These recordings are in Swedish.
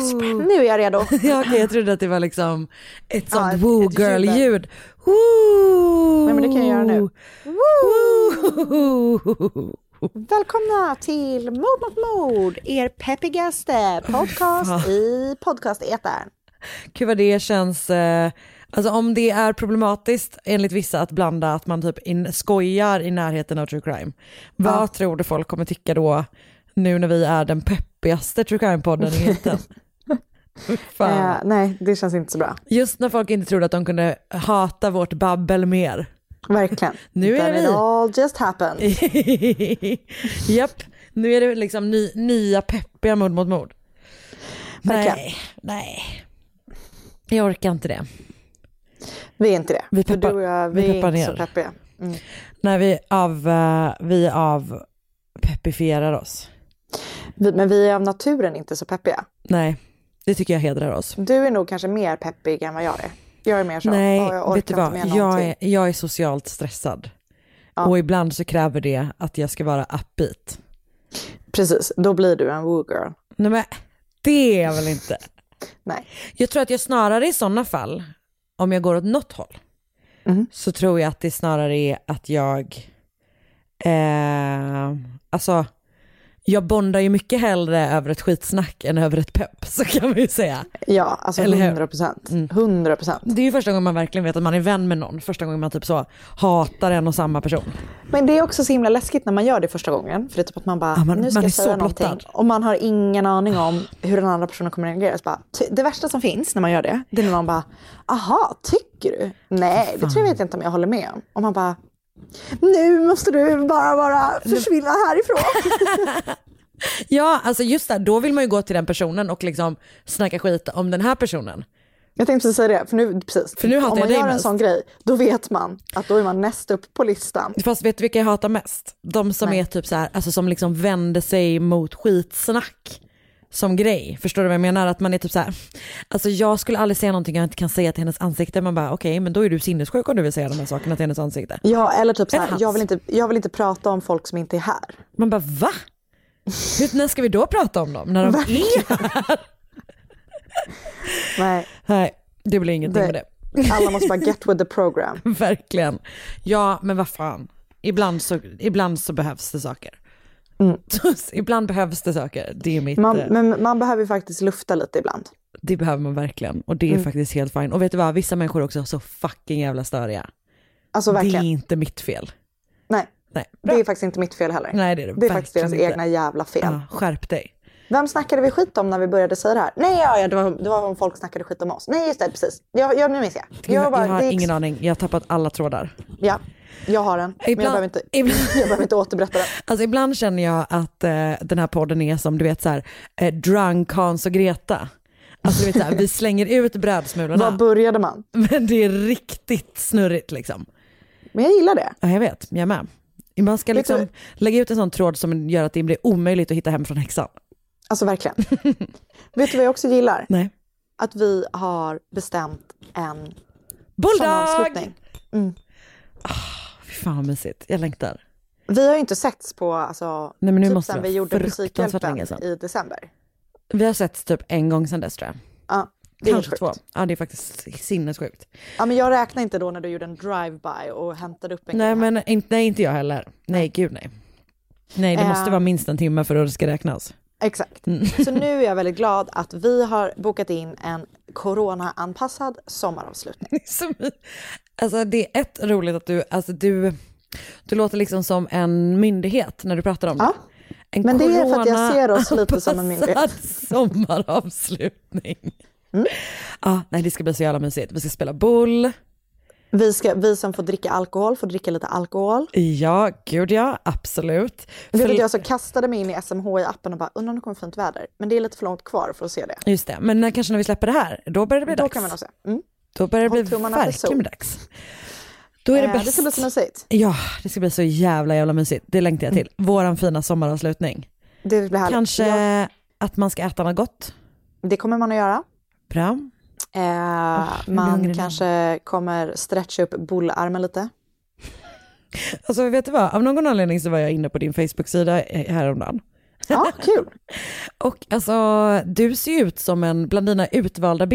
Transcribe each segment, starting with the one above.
Gäsp. Nu är jag redo. Ja, okej, jag trodde att det var liksom ett Ja, sånt ett- woo ett girl-ljud. Nej, men det kan jag göra nu. Woo! Välkomna till Mord mot mord, er peppigaste podcast i podcastetern. Gud vad det känns, eh, alltså om det är problematiskt enligt vissa att blanda att man typ in, skojar i närheten av true crime. Vad Ja. tror du folk kommer tycka då nu när vi är den peppigaste true crime-podden i. Eh, nej, det känns inte så bra. Just när folk inte trodde att de kunde hata vårt babbel mer. Verkligen. Nu är Then det vi. all just happened. Japp, nu är det liksom ny, nya peppiga mord mot mord. Verkligen. Nej, nej. Jag orkar inte det. Vi är inte det. Vi För peppar- du och jag, vi vi, är peppar inte så ner. peppiga. Mm. När vi av, eh, vi av peppifierar oss. Vi, men vi är av naturen inte så peppiga. Nej, det tycker jag hedrar oss. Du är nog kanske mer peppig än vad jag är. Jag är mer så. Nej, "Åh, jag vet du vad? Jag någonting." är, jag är socialt stressad. Ja. Och ibland så kräver det att jag ska vara upbeat. Precis, då blir du en woo girl. Nej men, det är jag väl inte. Nej. Jag tror att jag snarare i sådana fall, om jag går åt något håll, Mhm. så tror jag att det snarare är att jag, eh, alltså, jag bondar ju mycket hellre över ett skitsnack än över ett pepp, så kan man ju säga. Ja, alltså Eller hur? Mm. 100 procent. 100 procent. Det är ju första gången man verkligen vet att man är vän med någon, första gången man typ så hatar en och samma person. Men det är också så himla läskigt när man gör det första gången. För det är typ att man bara, Ja, man- nu ska man jag säga blottad. någonting. Och man har ingen aning om hur den andra personen kommer att reagera. Så bara, det värsta som finns när man gör det, det är när någon bara, aha, tycker du? Nej, det tror jag vet inte om jag håller med om. Och man bara, nu måste du bara, bara försvinna härifrån. Ja, alltså just det, då vill man ju gå till den personen och liksom snacka skit om den här personen. Jag tänkte precis säga det, för nu, precis. För nu om man gör en mest. sån grej, då vet man att då är man näst upp på listan. Fast vet du vilka jag hatar mest? De som Nej. är typ så här, alltså som liksom vänder sig mot skitsnack som grej. Förstår du vad jag menar? Att man är typ så här, alltså jag skulle aldrig säga någonting jag inte kan säga till hennes ansikte. Man bara okej, men då är du sinnessjuk om du vill säga de här sakerna till hennes ansikte. Ja, eller typ så här, jag vill, inte, jag vill inte prata om folk som inte är här. Man bara va? Hur, när ska vi då prata om dem? När de är här? Nej, Nej, det blir ingenting Det- med det. alla måste bara get with the program. Verkligen. Ja, men vad fan. Ibland så, ibland så behövs det saker. ibland behövs det saker. Det är mitt... Man, eh, men man behöver ju faktiskt lufta lite ibland. Det behöver man verkligen och det är faktiskt helt fine. Och vet du vad, vissa människor är också så fucking jävla störiga. Alltså Det är verkligen. inte mitt fel. Nej, Nej, det är faktiskt inte mitt fel heller. Nej det är det, det är faktiskt deras verkligen inte. egna jävla fel. Ja, skärp dig. Vem snackade vi skit om när vi började säga det här? Nej, ja, ja det, var, det var om folk snackade skit om oss. Nej, just det, precis. Jag, jag, nu minns jag. Jag, bara- jag har ingen aning, jag har tappat alla trådar. Ja. Jag har den, men jag Ibland- behöver inte, ibland- jag behöver inte återberätta den. Alltså ibland känner jag att eh, den här podden är som du vet så här, eh, drunk Hans och Greta. Alltså du vet så här, vi slänger ut Var brödsmulorna började man? men det är riktigt snurrigt liksom. Men jag gillar det. Ja jag vet, jag med. Man ska liksom du- lägga ut en sån tråd som gör att det blir omöjligt att hitta hem från häxan. Alltså verkligen. Vet du vad jag också gillar? Nej. Att vi har bestämt en Bulldag! sommaravslutning. Fy fan vad mysigt, jag längtar. Vi har ju inte setts på, alltså, Nej, men nu typ måste sen vi gjorde Musikhjälpen i december. Vi har sett typ en gång sedan dess tror jag. Ja, det är Kanske två. Ja det är faktiskt sinnessjukt. Ja, men jag räknar inte då när du gjorde en drive-by och hämtade upp en Nej här. men inte, nej, inte jag heller. Nej gud nej. Nej det Eh. måste vara minst en timme för att det ska räknas. Exakt. Mm. Så nu är jag väldigt glad att vi har bokat in en corona-anpassad sommaravslutning. Alltså det är ett roligt att du, alltså du, du låter liksom som en myndighet när du pratar om Ja, det. En men det är för att jag ser oss lite som en myndighet. sommaravslutning. Mm. Ja, nej det ska bli så jävla mysigt. Vi ska spela boll. Vi, ska, vi som får dricka alkohol får dricka lite alkohol. Ja, gud ja, absolut. Du För- jag så kastade mig in i SMHI-appen och bara undrar om det kommer fint väder. Men det är lite för långt kvar för att se det. Just det, men när, kanske när vi släpper det här, då börjar det bli Då dags. kan vi nog se. Mm. Då börjar det bli verkligen dags. Då är det Eh, bäst. det ska bli så mysigt. Ja, det ska bli så jävla jävla mysigt. Det längtar jag till. Våran fina sommaravslutning. Det blir härligt. Kanske Ja, att man ska äta något gott. det kommer man att göra. Bra. Eh, blir man hungrig nu. kanske kommer stretcha upp bullarmen lite. Alltså vet du vad, av någon anledning så var jag inne på din Facebook-sida eh, häromdagen. Ja, kul. Och alltså, du ser ut som en, bland dina utvalda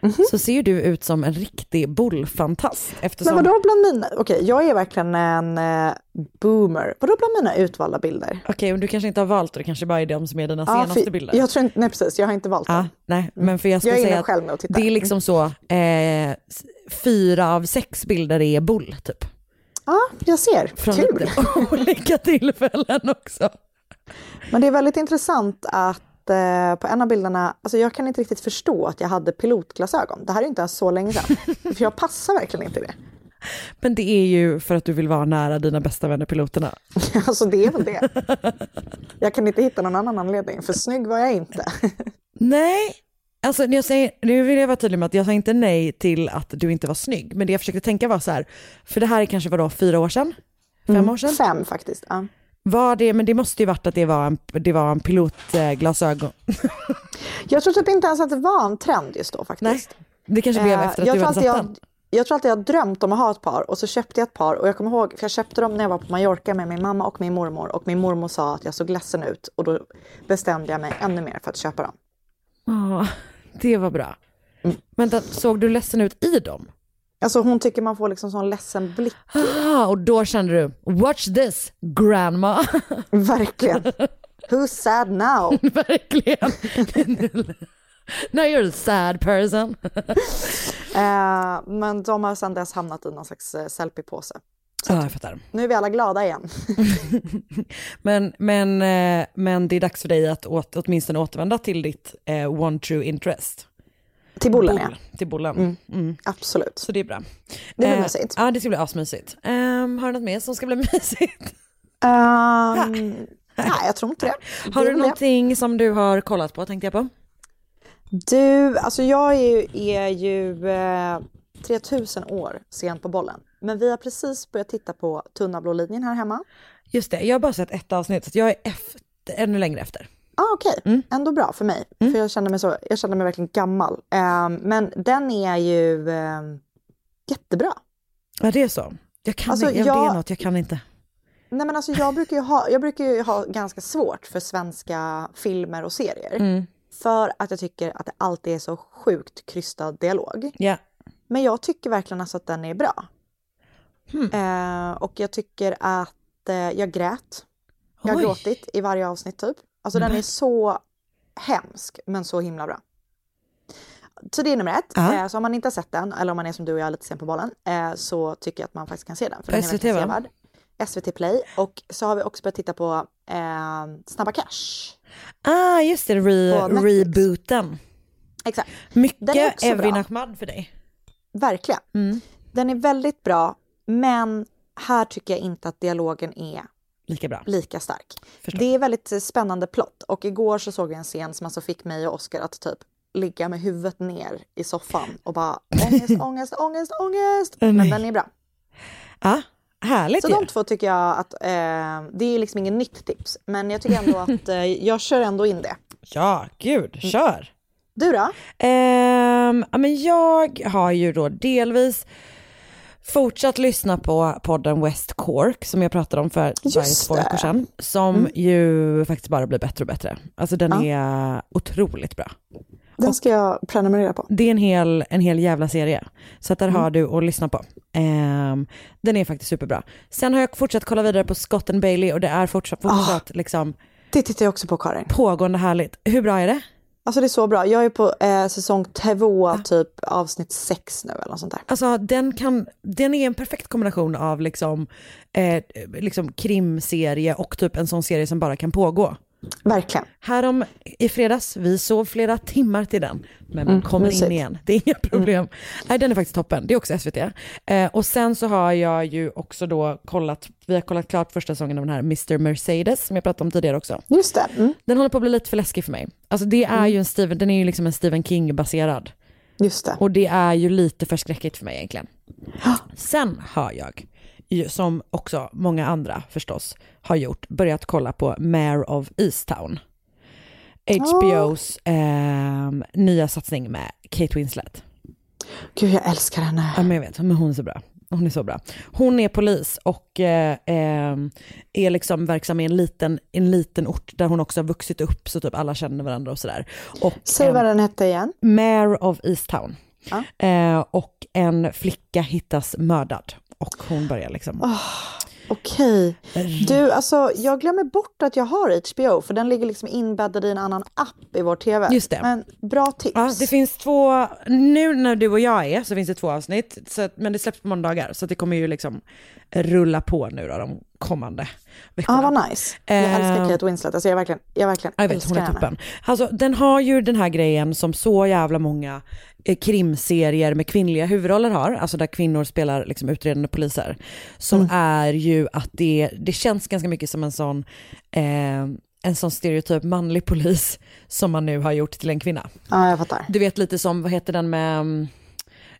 bilderna, Mhm. så ser du ut som en riktig bollfantast. Eftersom, Men vadå bland mina? Okej, jag är verkligen en eh, boomer. Vadå bland mina utvalda bilder? Okej, men du kanske inte har valt det, det kanske bara är de som är dina Ja, senaste för- bilder. Jag tror inte, nej precis, jag har inte valt Ja, den. nej, men för jag skulle Jag är säga att själv nu och tittar. det är liksom så, eh, fyra av sex bilder är bull typ. Ja, jag ser. Från Kul. lite olika tillfällen också. Men det är väldigt intressant att eh, på en av bilderna, alltså jag kan inte riktigt förstå att jag hade pilotglasögon. Det här är inte ens så länge sedan. för jag passar verkligen inte i det. Men det är ju för att du vill vara nära dina bästa vänner piloterna. Alltså det är väl det. Jag kan inte hitta någon annan anledning, för snygg var jag inte. Nej, alltså jag säger, nu vill jag vara tydlig med att jag sa inte nej till att du inte var snygg, men det jag försökte tänka var så här, för det här är kanske vadå, fyra år sedan? Fem år sedan? Fem faktiskt. Ja. Var det, men det måste ju varit att det var en, det var en pilotglasögon. Jag tror typ inte ens att det var en trend just då faktiskt. Det kanske blev Eh, efter att jag du tror hade satt jag, den. jag tror alltid jag drömt om att ha ett par och så köpte jag ett par och jag kommer ihåg, för jag köpte dem när jag var på Mallorca med min mamma och min mormor och min mormor sa att jag såg ledsen ut och då bestämde jag mig ännu mer för att köpa dem. Ja, det var bra. Vänta, såg du ledsen ut i dem? Alltså hon tycker man får liksom sån ledsen blick. Ah, och då kände du, watch this grandma. Verkligen. Who's sad now? Verkligen. Now you're a sad person. Eh, men de har sedan dess hamnat i någon slags eh, selfie-påse. Ja, jag fattar. Nu är vi alla glada igen. Men, men, eh, men det är dags för dig att åt, åtminstone återvända till ditt eh, one true interest. Till bollen ja. Boll, Till bollen. Mm. Absolut. Så det är bra. Det blir Eh, mysigt. Ja, det ska bli asmysigt. Um, har du något mer som ska bli mysigt? Ehm, nej, jag tror inte det. Har Det du väl det. någonting som du har kollat på, tänkte jag på? Du, alltså jag är ju, är ju eh, 3000 år sent på bollen. Men vi har precis börjat titta på Tunna blå linjen här hemma. Just det, jag har bara sett ett avsnitt, så jag är efter, ännu längre efter. Ah, Okej, Mm. ändå bra för mig. För jag känner mig, så, jag känner mig verkligen gammal. Ehm, men den är ju ehm, jättebra. Ja, det är så. Jag kan Alltså, inte, ja, det jag- är något jag kan inte. Nej, men alltså, jag, brukar ju ha, jag brukar ha ganska svårt för svenska filmer och serier. Mm. För att jag tycker att det alltid är så sjukt krystad dialog. Ja. Men jag tycker verkligen alltså att den är bra. Hmm. Eh, och jag tycker att eh, jag grät. Jag har gråtit i varje avsnitt typ. Alltså den är så hemsk men så himla bra. Så det är nummer ett. Ja. Eh, så om man inte har sett den, eller om man är som du och jag lite sen på bollen, eh, så tycker jag att man faktiskt kan se den. För den är SVT, verkligen sevärd. SVT Play. Och så har vi också börjat titta på eh, Snabba Cash. Ah, just det, På re, rebooten. Exakt. Mycket Evin. Ahmad för dig. Verkligen. Mm. Den är väldigt bra, Men här tycker jag inte att dialogen är Lika bra. lika stark. Förstår. Det är väldigt eh, spännande plott och igår så såg jag en scen som alltså fick mig och Oscar att typ ligga med huvudet ner i soffan och bara ångest, ångest, ångest, ångest. Men den är bra. Ja, härligt Så de två tycker jag att eh, det är liksom ingen nytt tips, men jag tycker ändå att eh, jag kör ändå in det. Ja, gud, kör. Du då? Ja, men jag har ju då delvis fortsatt lyssna på podden West Cork som jag pratade om för två veckor sedan. Som ju faktiskt bara blir bättre och bättre. Alltså den Ja. är otroligt bra. Den ska jag prenumerera på. Det är en hel, en hel jävla serie. Så att där Mm. har du att lyssna på. Ehm, den är faktiskt superbra. Sen har jag fortsatt kolla vidare på Scott and Bailey och det är fortsatt, fortsatt liksom Det tittar jag också på Karin. pågående härligt. Hur bra är det? Alltså det är så bra. Jag är på eh, säsong två, typ avsnitt sex nu eller något sånt där. Alltså den, kan, den är en perfekt kombination av liksom, eh, liksom krimserie och typ en sån serie som bara kan pågå. Verkligen. Härom i fredags, vi sov flera timmar till den, men Mm, kommer in igen, det är inga problem. Nej, den är faktiskt toppen, det är också SVT. Eh, och sen så har jag ju också då kollat, vi har kollat klart första säsongen av den här Mr. Mercedes, som jag pratade om tidigare också. Just det. Mm. Den håller på att bli lite för läskig för mig. Alltså det är ju en Stephen, den är ju liksom en Stephen King-baserad. Just det. Och det är ju lite för skräckigt för mig egentligen. Sen har jag, som också många andra förstås har gjort, börjat kolla på Mare of Easttown. HBOs ehm, nya satsning med Kate Winslet. Gud, jag älskar henne. Ja men jag vet, men hon är så bra. Hon är så bra. Hon är polis och eh, ehm, är liksom verksam i en liten, en liten ort där hon också har vuxit upp så typ alla känner varandra och sådär. Säg ehm, vad den hette igen. Mare of Easttown. Ja. Eh, och en flicka hittas mördad. Och hon börjar liksom... Okej. Du, alltså jag glömmer bort att jag har HBO för den ligger liksom inbäddad i en annan app i vår TV. Just det. Men bra tips. Ja, det finns två, nu när du och jag är så finns det två avsnitt, så men det släpps på måndagar så det kommer ju liksom rulla på nu då de kommande veckorna. Ja, vad nice. Jag Eh, älskar Kate Winslet. Alltså jag verkligen, jag verkligen Ja, Jag vet, älskar hon är henne. toppen. Alltså, den har ju den här grejen som så jävla många eh, krimserier med kvinnliga huvudroller har, alltså där kvinnor spelar liksom utredande poliser, som Mm. är ju att det, det känns ganska mycket som en sån, eh, en sån stereotyp manlig polis som man nu har gjort till en kvinna. Ja, jag fattar. Du vet lite som, vad heter den med um,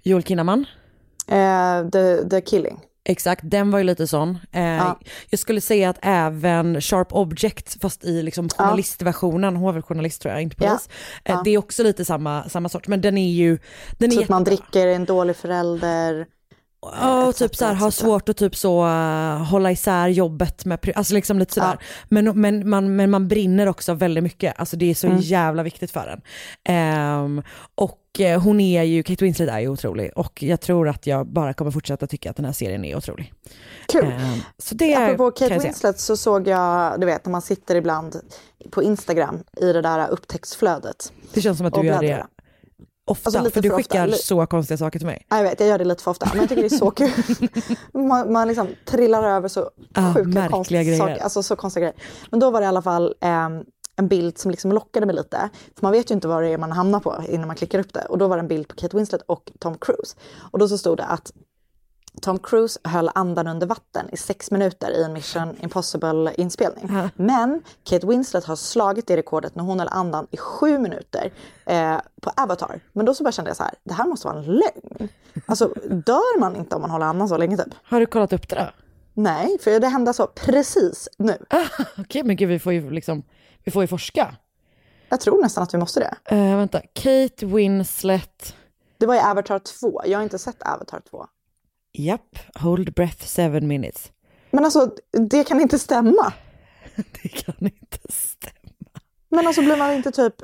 Joel Kinnaman? Eh, the, the Killing. Exakt, den var ju lite sån. Eh, Ja. Jag skulle säga att även Sharp Object, fast i liksom journalistversionen, hon var väl journalist tror jag, inte Ja. polis. Eh, Ja. Det är också lite samma, samma sort, men den är ju... Den är Typ man jättebra. dricker, är en dålig förälder. Ja, och etc, typ så här, har etc. svårt att typ så uh, hålla isär jobbet med, alltså liksom lite sådär. Men, men, man, men man brinner också väldigt mycket, alltså det är så Mm. jävla viktigt för en. Ehm, och eh, hon är ju, Kate Winslet är ju otrolig och jag tror att jag bara kommer fortsätta tycka att den här serien är otrolig. Kul. Ehm, så det Apropå Kate. Winslet så såg jag, du vet när man sitter ibland på Instagram i det där upptäcktsflödet. Det känns som att du gör det ofta, Alltså för du för ofta. skickar Li- så konstiga saker till mig. Ja, Jag vet, jag gör det lite för ofta, men jag tycker det är så kul. man, man liksom trillar över så Ah, sjuka konstiga grejer. saker. Alltså så konstiga grejer. Men då var det i alla fall ehm, en bild som liksom lockade mig lite. För man vet ju inte vad det är man hamnar på innan man klickar upp det. Och då var det en bild på Kate Winslet och Tom Cruise. Och då så stod det att Tom Cruise höll andan under vatten i sex minuter i en Mission Impossible-inspelning. Men Kate Winslet har slagit det rekordet när hon höll andan i sju minuter eh, på Avatar. Men då så bara kände jag så här, det här måste vara en lögn. Alltså dör man inte om man håller andan så länge typ? Har du kollat upp det då? Nej, för det hände så precis nu. Okej, men gud vi får ju liksom, vi får ju forska. Jag tror nästan att vi måste det. Uh, vänta, Kate Winslet, Det var i Avatar 2, jag har inte sett Avatar 2. Japp, hold breath seven minutes. Men alltså, det kan inte stämma. Det kan inte stämma. Men alltså blir man inte typ,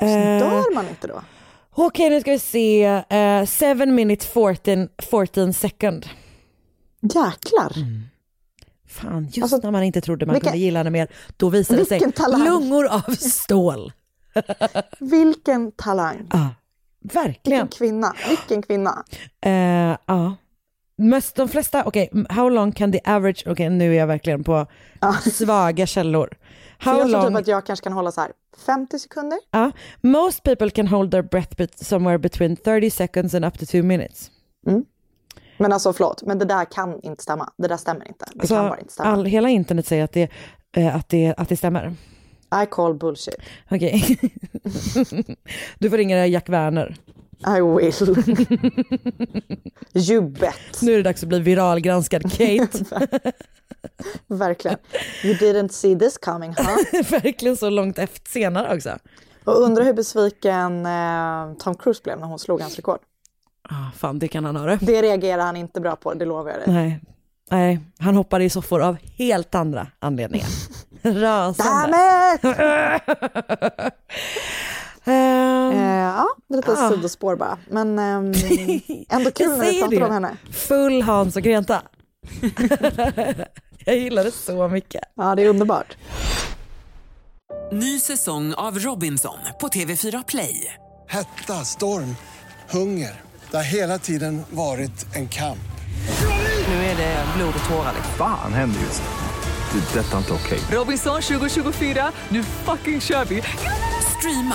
Eh, dör man inte då? Okej, nu ska vi se. Uh, seven minutes 14, 14 second. Jäklar. Fan, just Alltså, när man inte trodde man vilken- kunde gilla henne mer, då visade det sig talang. lungor av stål. Vilken talang. Ja, verkligen. Vilken kvinna. Vilken kvinna. Eh, Ja. Mest de flesta, okej, how long can the average, okej nu är jag verkligen på svaga källor. How jag tror long, typ att jag kanske kan hålla så här 50 sekunder. ja, most people can hold their breath somewhere between 30 seconds and up to two minutes. Mm. Men alltså förlåt, men det där kan inte stämma. Det där stämmer inte. Det kan bara Alltså, inte stämma. all, hela internet säger att det, eh, att, det, att det stämmer. I call bullshit. Okej. du får ringa Jack Werner. I will. you bet. Nu är det dags att bli viralgranskad, Kate. Verkligen. You didn't see this coming, huh? Verkligen så långt efter senare också. Och undrar hur besviken eh, Tom Cruise blev när hon slog hans rekord. Ah, fan, det kan han höra. Det reagerar han inte bra på, det lovar jag dig. Nej. Nej, han hoppade i soffor av helt andra anledningar. Rasande. Damn it! Ehm, Eh, ja, lite Ah. sidospår bara. Men ehm, ändå kul när vi pratar om det. henne. Full Hans och Greta. jag gillar det så mycket. Ja, det är underbart. Ny säsong av Robinson på TV4 Play. Hetta, storm, hunger. Det har hela tiden varit en kamp. Nu är det blod och tårar. liksom. Fan händer just nu. Det. är Detta är inte okej. Robinson 2024, nu fucking kör vi! Streama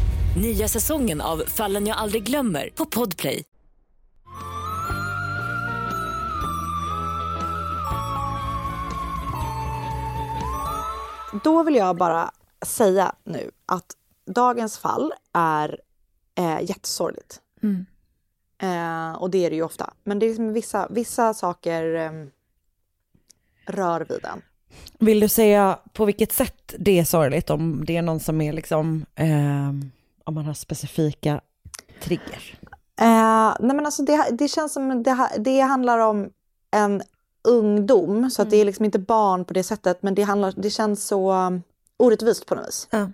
Nya säsongen av Fallen jag aldrig glömmer på Podplay. Då vill jag bara säga nu att dagens fall är eh, jättesorgligt. Mm. Eh, och det är det ju ofta. Men det är liksom vissa, vissa saker eh, rör vid den. Vill du säga på vilket sätt det är sorgligt? Om det är någon som är liksom, ehm, om man har specifika triggers? Eh, nej men alltså det, det känns som det, det handlar om en ungdom, så att det är liksom inte barn på det sättet, men det, handlar, det känns så um, orättvist på något vis. Ja.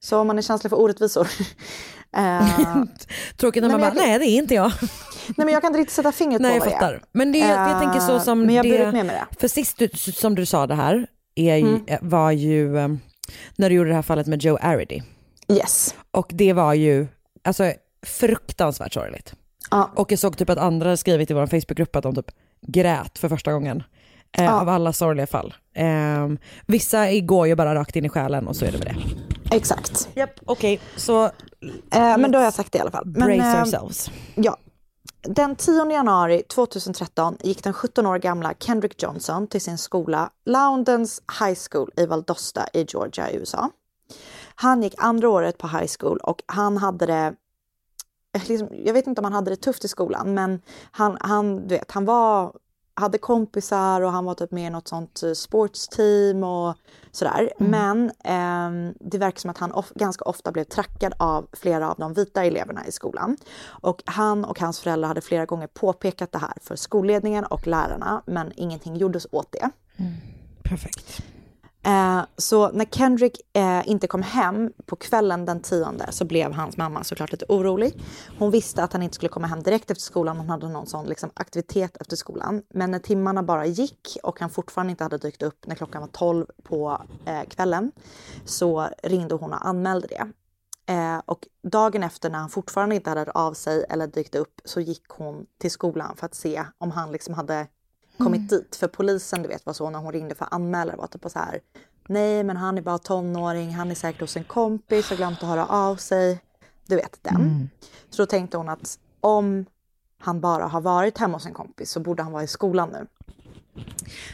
Så om man är känslig för orättvisor. eh, Tråkigt när man men bara, jag- nej det är inte jag. nej men jag kan inte riktigt sätta fingret Nej på jag vad det är. fattar. Men det, är- jag tänker så Eh, som men jag det, med mig det. för sist du, som du sa det här, är Mm. var ju ehm, när du gjorde det här fallet med Joe Arridy. Yes. Och det var ju, alltså fruktansvärt sorgligt. Ja. Och jag såg typ att andra hade skrivit i vår Facebookgrupp att de typ grät för första gången. Eh, Ja. Av alla sorgliga fall. Ehm, vissa går ju bara rakt in i själen och så är det med det. Exakt. Japp, okej, så Eh, men då har jag sagt det i alla fall. Men, brace eh, ourselves. Ja. Den 10 januari 2013 gick den 17 år gamla Kendrick Johnson till sin skola Loudons High School i Valdosta i Georgia i USA. Han gick andra året på high school och han hade det eh, Liksom, jag vet inte om han hade det tufft i skolan, men han, han, du vet, han var, hade kompisar och han var typ med i något sånt eh, sportsteam och sådär. Men ehm, det verkar som att han of, ganska ofta blev trackad av flera av de vita eleverna i skolan. Och han och hans föräldrar hade flera gånger påpekat det här för skolledningen och lärarna, men ingenting gjordes åt det. Perfekt. Eh, så när Kendrick eh, inte kom hem på kvällen den tionde så blev hans mamma såklart lite orolig. Hon visste att han inte skulle komma hem direkt efter skolan. Hon hade någon sån liksom, aktivitet efter skolan. Men när timmarna bara gick och han fortfarande inte hade dykt upp när klockan var 12 på eh, kvällen så ringde hon och anmälde det. Eh, och dagen efter när han fortfarande inte hade hört av sig eller dykt upp så gick hon till skolan för att se om han liksom hade kommit dit. För polisen, du vet, var så när hon ringde för att anmäla var typ så här. Nej, men han är bara tonåring, han är säkert hos en kompis och glömt att höra av sig. Du vet den. Så då tänkte hon att om han bara har varit hemma hos en kompis så borde han vara i skolan nu.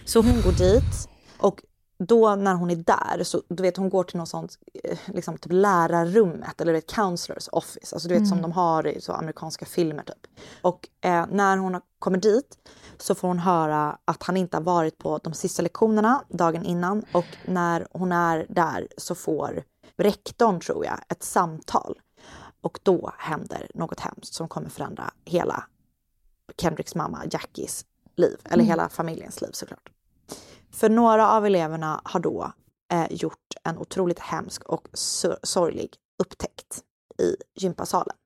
Så hon går dit och då när hon är där så du vet hon går till något sånt eh, liksom typ lärarrummet eller vet counselors office, alltså du vet som Mm. de har i så amerikanska filmer typ. Och eh, när hon kommer dit så får hon höra att han inte har varit på de sista lektionerna dagen innan och när hon är där så får rektorn tror jag ett samtal och då händer något hemskt som kommer förändra hela Kendricks mamma Jackies liv, eller Mm. hela familjens liv såklart. För några av eleverna har då eh, gjort en otroligt hemsk och sor- sorglig upptäckt i gympasalen.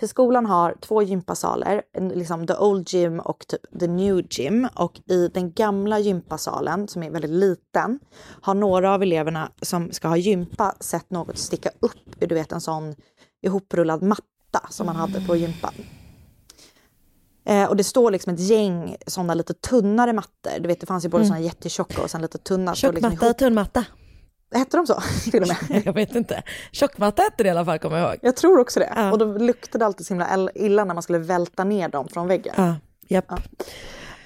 För skolan har två gympasaler, liksom the old gym och typ the new gym. Och i den gamla gympasalen, som är väldigt liten, har några av eleverna som ska ha gympa sett något sticka upp ur du vet, en sån ihoprullad matta som man hade på gympan. Eh, och det står liksom ett gäng sådana lite tunnare mattor. Du vet, det fanns ju både Mm. såna jättetjocka och sen lite tunna. Står Tjockmatta liksom och tunnmatta. Hette de så? Till och med. Jag vet inte. Tjockmatta hette det i alla fall kommer jag ihåg. Jag tror också det. Och då luktade det alltid så himla illa när man skulle välta ner dem från väggen. Ja, japp. Ja.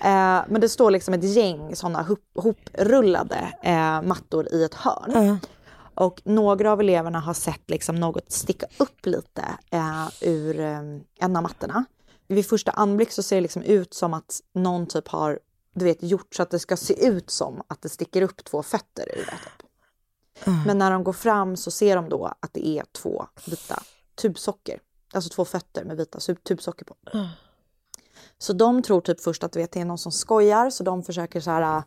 Eh, men det står liksom ett gäng sådana hop- hoprullade eh, mattor i ett hörn. Ja. Och några av eleverna har sett liksom något sticka upp lite eh, ur eh, en av mattorna. Vid första anblick så ser det liksom ut som att någon typ har du vet, gjort så att det ska se ut som att det sticker upp två fötter ur det. Typ. Men när de går fram så ser de då att det är två vita tubsocker. Alltså två fötter med vita tubsocker på. Så de tror typ först att vet, det är någon som skojar så de försöker så här,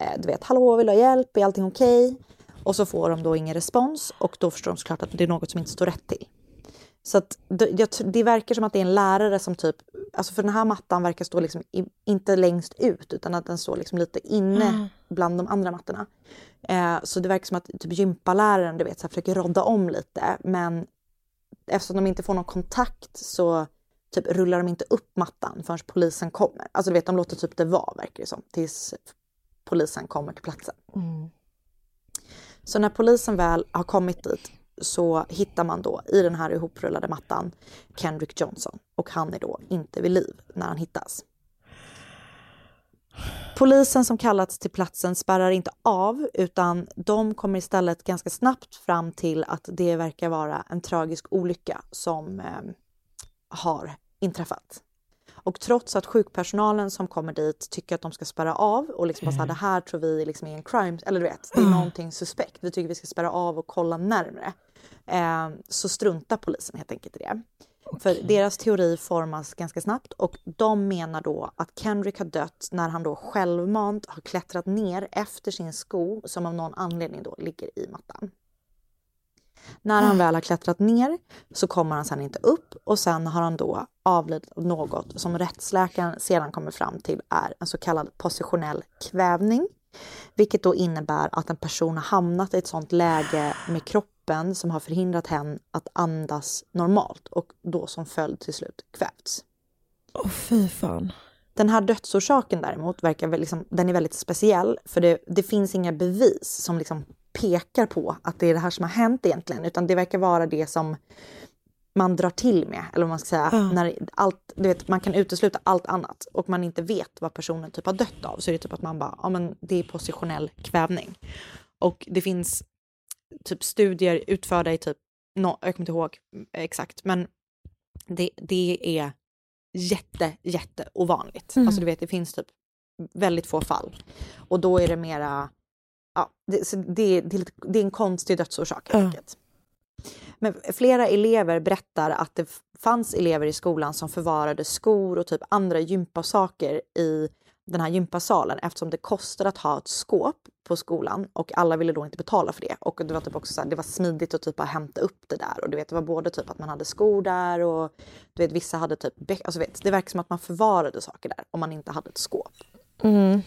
eh, du vet, hallå vill du ha hjälp, är allting okej? Och så får de då ingen respons och då förstår de såklart att det är något som inte står rätt till. Så det, det verkar som att det är en lärare som typ, alltså för den här mattan verkar stå liksom i, inte längst ut utan att den står liksom lite inne Mm. bland de andra mattorna. Eh, så det verkar som att typ gympaläraren du vet, så här, försöker rodda om lite men eftersom de inte får någon kontakt så typ rullar de inte upp mattan förrän polisen kommer. Alltså du vet, de låter typ det vara verkar det som tills polisen kommer till platsen. Så när polisen väl har kommit dit så hittar man då i den här ihoprullade mattan Kendrick Johnson och han är då inte vid liv när han hittas. Polisen som kallats till platsen spärrar inte av utan de kommer istället ganska snabbt fram till att det verkar vara en tragisk olycka som eh, har inträffat. Och trots att sjukpersonalen som kommer dit tycker att de ska spärra av och liksom bara så här, det här tror vi liksom är en crime, eller du vet, det är någonting suspekt. Vi tycker vi ska spärra av och kolla närmre. Eh, så struntar polisen helt enkelt i det. För deras teori formas ganska snabbt och de menar då att Kendrick har dött när han då självmant har klättrat ner efter sin sko som av någon anledning då ligger i mattan. När han väl har klättrat ner så kommer han sen inte upp och sen har han då avlidit av något som rättsläkaren sedan kommer fram till är en så kallad positionell kvävning. Vilket då innebär att en person har hamnat i ett sånt läge med kroppen som har förhindrat henne att andas normalt och då som följd till slut kvävts. Åh fy fan. Den här dödsorsaken däremot verkar liksom, den är väldigt speciell för det, det finns inga bevis som liksom pekar på att det är det här som har hänt egentligen utan det verkar vara det som man drar till med, eller vad man ska säga. Ja. När allt, du vet, man kan utesluta allt annat och man inte vet vad personen typ har dött av så är det typ att man bara, ja men det är positionell kvävning. Och det finns typ studier utförda i typ, no, jag kommer inte ihåg exakt, men det, det är jätte, jätte ovanligt. Mm. Alltså du vet, det finns typ väldigt få fall. Och då är det mera, ja, det, så det, det, är en konstig dödsorsak enkelt. Men flera elever berättar att det fanns elever i skolan som förvarade skor och typ andra gympasaker i den här gympasalen eftersom det kostade att ha ett skåp på skolan och alla ville då inte betala för det. Och det var typ också så här, det var smidigt att typ bara hämta upp det där och du vet det var både typ att man hade skor där och du vet vissa hade typ, alltså vet, det verkar som att man förvarade saker där om man inte hade ett skåp. Mm.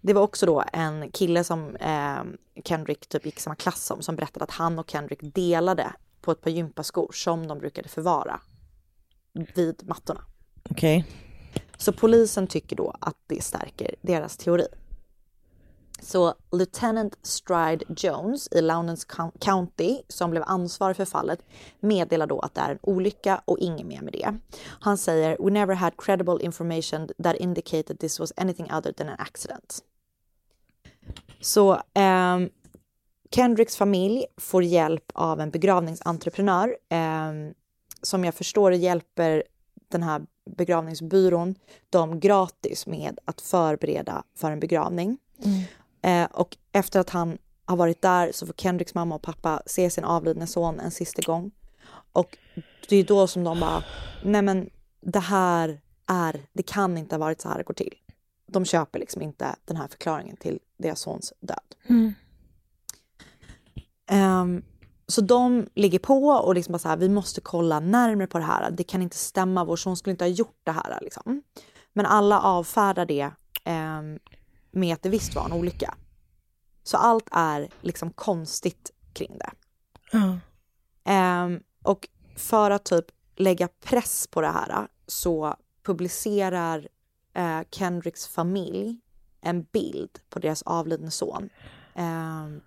Det var också då en kille som eh, Kendrick typ gick samma klass som, som berättade att han och Kendrick delade på ett par gympaskor som de brukade förvara vid mattorna. Okej. Så polisen tycker då att det stärker deras teori. Så Lieutenant Stride Jones i Lowndes County, som blev ansvarig för fallet, meddelar då att det är en olycka och inget mer med det. Han säger “We never had credible information that indicated this was anything other than an accident”. Så ehm, Kendricks familj får hjälp av en begravningsentreprenör ehm, som jag förstår hjälper den här begravningsbyrån dem gratis med att förbereda för en begravning. Mm. Eh, och efter att han har varit där så får Kendricks mamma och pappa se sin avlidne son en sista gång. Och det är då som de bara, nej men det här är, det kan inte ha varit så här det går till. De köper liksom inte den här förklaringen till deras sons död. Mm. Ehm, så de ligger på och liksom bara så här, vi måste kolla närmare på det här. Det kan inte stämma, vår son skulle inte ha gjort det här. Liksom. Men alla avfärdar det eh, med att det visst var en olycka. Så allt är liksom konstigt kring det. Ja. Ehm, och för att typ lägga press på det här så publicerar eh, Kendricks familj en bild på deras avlidne son ehm,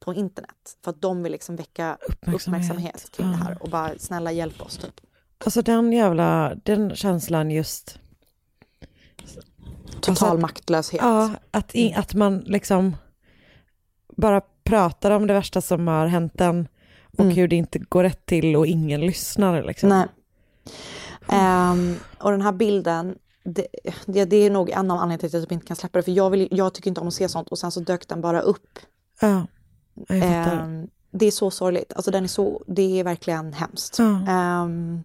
på internet. För att de vill liksom väcka Uppmärksamhet. uppmärksamhet, kring det Ja. här och bara snälla hjälp oss typ. Alltså den jävla, den känslan just. Total Alltså, maktlöshet. Ja, att, i, att man liksom bara pratar om det värsta som har hänt en och Mm. hur det inte går rätt till och ingen lyssnar. Liksom. Nej. Ehm, och den här bilden, det, det, det är nog en av anledningarna till att jag typ inte kan släppa det. För jag, vill, jag tycker inte om att se sånt och sen så dök den bara upp. Ja. Ehm, det är så sorgligt. Alltså den är så, det är verkligen hemskt. Ja. Ehm,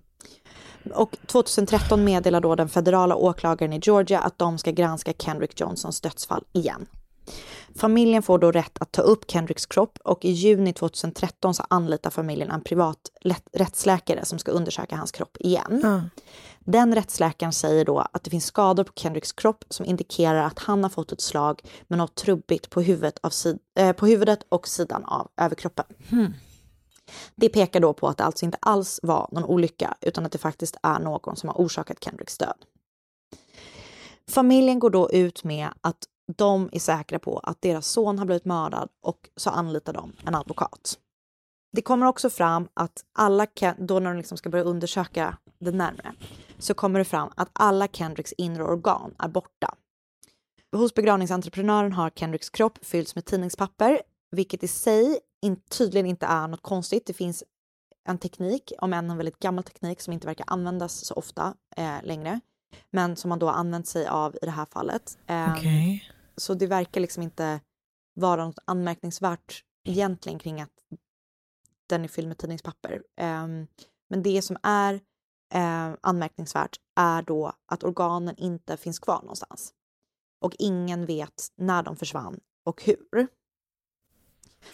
och 2013 meddelar då den federala åklagaren i Georgia att de ska granska Kendrick Johnsons dödsfall igen. Familjen får då rätt att ta upp Kendricks kropp och i juni 2013 så anlitar familjen en privat rättsläkare som ska undersöka hans kropp igen. Ja. Den rättsläkaren säger då att det finns skador på Kendricks kropp som indikerar att han har fått ett slag med något trubbigt på huvudet, av sid- eh, på huvudet och sidan av överkroppen. Det pekar då på att det alltså inte alls var någon olycka utan att det faktiskt är någon som har orsakat Kendricks död. Familjen går då ut med att de är säkra på att deras son har blivit mördad och så anlitar de en advokat. Det kommer också fram att alla, då när de liksom ska börja undersöka det närmare, så kommer det fram att alla Kendricks inre organ är borta. Hos begravningsentreprenören har Kendricks kropp fyllts med tidningspapper, vilket i sig in, tydligen inte är något konstigt. Det finns en teknik, om än en väldigt gammal teknik som inte verkar användas så ofta eh, längre, men som man då har använt sig av i det här fallet. Ehm, Okej. Så det verkar liksom inte vara något anmärkningsvärt egentligen kring att den är fylld med tidningspapper. Ehm, men det som är eh, anmärkningsvärt är då att organen inte finns kvar någonstans. Och ingen vet när de försvann och hur.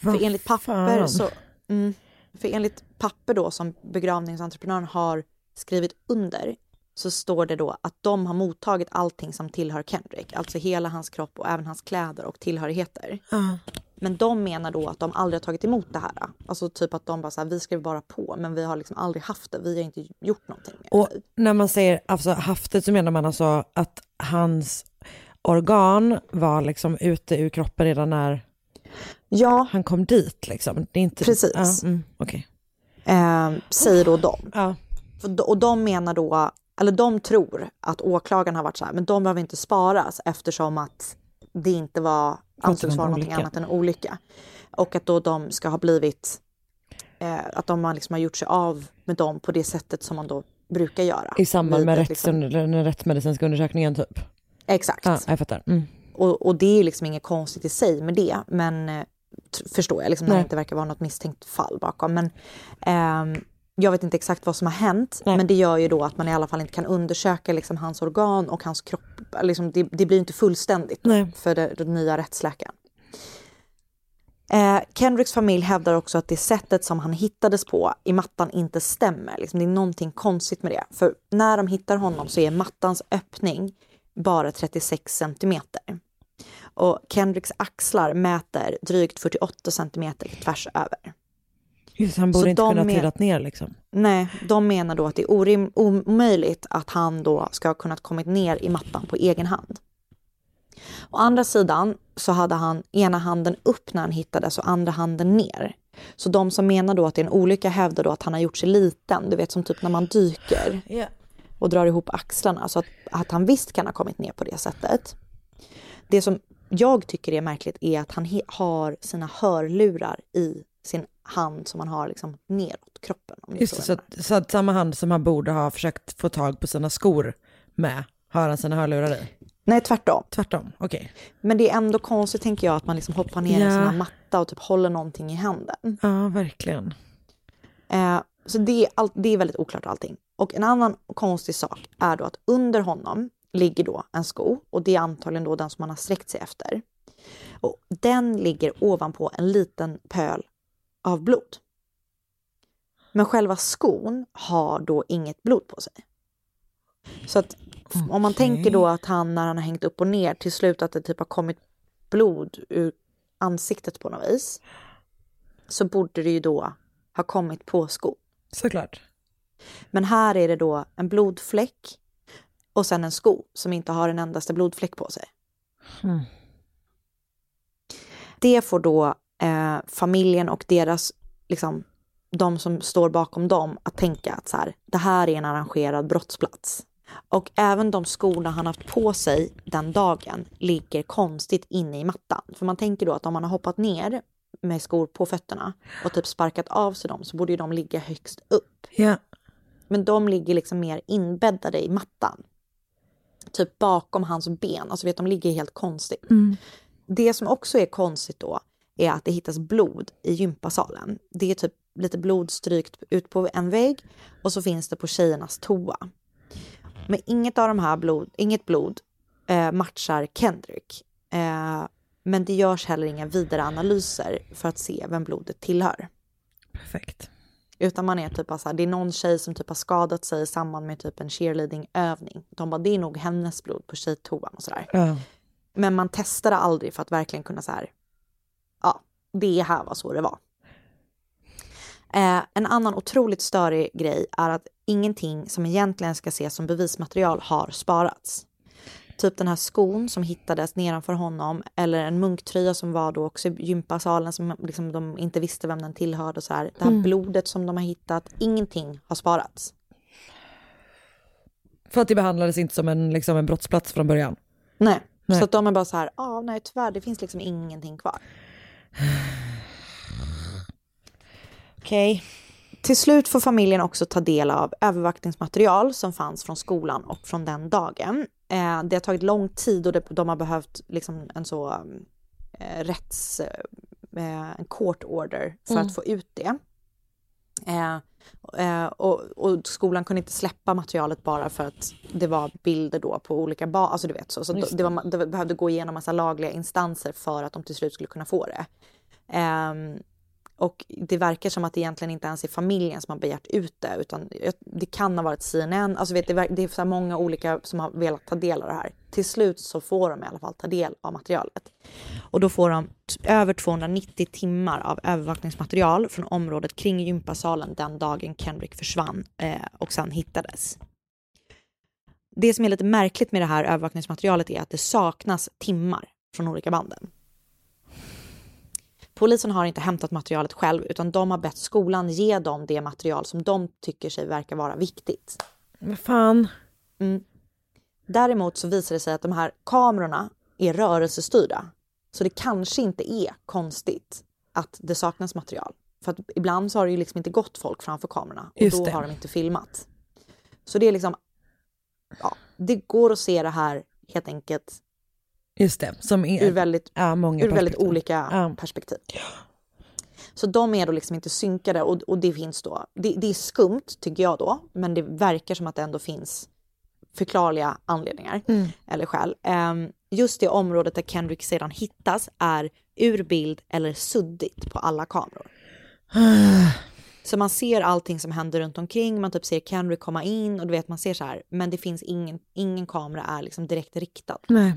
Vad För enligt papper fan? så... Mm, för enligt papper då som begravningsentreprenören har skrivit under så står det då att de har mottagit allting som tillhör Kendrick, alltså hela hans kropp och även hans kläder och tillhörigheter. Ja. Men de menar då att de aldrig har tagit emot det här. Alltså typ att de bara så här, vi skrev bara på, men vi har liksom aldrig haft det. Vi har inte gjort någonting. Och det. när man säger alltså, haft det så menar man alltså att hans organ var liksom ute ur kroppen redan när Ja, han kom dit liksom. Det är inte, Precis. Ja, mm, okej. eh, säger då de. Ja. Och de menar då, eller de tror att åklagaren har varit så här, men de behöver inte sparas eftersom att det inte var, ansågs vara någonting annat än en olycka. Och att då de ska ha blivit, eh, att de har liksom har gjort sig av med dem på det sättet som man då brukar göra. I samband med rätts, liksom- den rättsmedicinska undersökningen typ. Exakt. Ja, jag fattar. Mm. Och, och det är liksom inget konstigt i sig med det, men eh, förstår jag, liksom, när det inte verkar vara något misstänkt fall bakom. Men ehm, jag vet inte exakt vad som har hänt, Nej. men det gör ju då att man i alla fall inte kan undersöka liksom, hans organ och hans kropp. Liksom, det, det blir inte fullständigt Nej. för den nya rättsläkaren. Eh, Kendricks familj hävdar också att det sättet som han hittades på i mattan inte stämmer. Liksom, det är någonting konstigt med det. För när de hittar honom så är mattans öppning bara 36 centimeter. Och Kendricks axlar mäter drygt 48 centimeter tvärs över. Just, han borde Så inte de kunna men- trillat ner liksom. Nej, de menar då att det är orim- omöjligt att han då ska ha kunnat kommit ner i mattan på egen hand. Å andra sidan så hade han ena handen upp när han hittades och andra handen ner. Så de som menar då att det är en olycka hävdar då att han har gjort sig liten, du vet som typ när man dyker och drar ihop axlarna. Så att, att han visst kan ha kommit ner på det sättet. Det som jag tycker är märkligt är att han har sina hörlurar i sin hand som han har liksom neråt kroppen. Om Just det, så att, så att samma hand som han borde ha försökt få tag på sina skor med har han sina hörlurar i. Nej, tvärtom. Tvärtom, okej. Men det är ändå konstigt tänker jag att man liksom hoppar ner i Ja. en sån här matta och typ håller någonting i handen. Ja, verkligen. Eh, så det är, all, det är väldigt oklart allting. Och en annan konstig sak är då att under honom ligger då en sko och det är antagligen då den som man har sträckt sig efter. Och den ligger ovanpå en liten pöl av blod. Men själva skon har då inget blod på sig. Så att om man tänker då att han när han har hängt upp och ner till slut att det typ har kommit blod ur ansiktet på något vis. Så borde det ju då ha kommit på skon. Såklart. Men här är det då en blodfläck och sen en sko som inte har en endaste blodfläck på sig. Mm. Det får då eh, familjen och deras, liksom, de som står bakom dem att tänka att så här, det här är en arrangerad brottsplats. Och även de skorna han haft på sig den dagen ligger konstigt inne i mattan. För man tänker då att om man har hoppat ner med skor på fötterna och typ sparkat av sig dem så borde ju de ligga högst upp. Ja. Men de ligger liksom mer inbäddade i mattan. Typ bakom hans ben. Alltså vet, de ligger helt konstigt. Mm. Det som också är konstigt då är att det hittas blod i gympasalen. Det är typ lite blod strykt ut på en vägg och så finns det på tjejernas toa. Men inget av de här blod, inget blod eh, matchar Kendrick. Eh, men det görs heller inga vidare analyser för att se vem blodet tillhör. Perfekt. Utan man är typ bara så här, det är någon tjej som typ har skadat sig i samband med typ en cheerleading-övning. De bara, det är nog hennes blod på tjejtoan och sådär. Ja. Men man testade aldrig för att verkligen kunna så här, ja, det här var så det var. Eh, en annan otroligt störig grej är att ingenting som egentligen ska ses som bevismaterial har sparats. Typ den här skon som hittades nedanför honom eller en munktröja som var då också i gympasalen som liksom de inte visste vem den tillhörde och så här. Det här Mm. blodet som de har hittat, ingenting har sparats. För att det behandlades inte som en, liksom en brottsplats från början. Nej, Nej. så att de är bara så här, ja nej tyvärr det finns liksom ingenting kvar. Okej. Till slut får familjen också ta del av övervakningsmaterial som fanns från skolan och från den dagen. Eh, det har tagit lång tid och de har behövt liksom en så eh, rätts, eh, en court order för Mm. att få ut det. Eh, eh, och, och skolan kunde inte släppa materialet bara för att det var bilder då på olika barn, alltså du vet så. Så det, det, var, det behövde gå igenom massa lagliga instanser för att de till slut skulle kunna få det. Ehm, och det verkar som att det egentligen inte ens är familjen som har begärt ut det, utan det kan ha varit CNN. Alltså vet, det, det är så här många olika som har velat ta del av det här. Till slut så får de i alla fall ta del av materialet. Och då får de över 290 timmar av övervakningsmaterial från området kring gympasalen den dagen Kendrick försvann eh, och sen hittades. Det som är lite märkligt med det här övervakningsmaterialet är att det saknas timmar från olika banden. Polisen har inte hämtat materialet själv utan de har bett skolan ge dem det material som de tycker sig verkar vara viktigt. Vad fan. Mm. Däremot så visar det sig att de här kamerorna är rörelsestyrda. Så det kanske inte är konstigt att det saknas material. För att ibland så har det ju liksom inte gått folk framför kamerorna och Just då det. har de inte filmat. Så det är liksom, ja, det går att se det här helt enkelt Just det, som är ur väldigt, ja, många ur väldigt olika Ja. perspektiv. Så de är då liksom inte synkade och, och det finns då, det, det är skumt tycker jag då, men det verkar som att det ändå finns förklarliga anledningar Mm. eller skäl. Ehm, just det området där Kendrick sedan hittas är ur bild eller suddigt på alla kameror. Så man ser allting som händer runt omkring, man typ ser Kendrick komma in och du vet man ser så här, men det finns ingen, ingen kamera är liksom direkt riktad. Nej.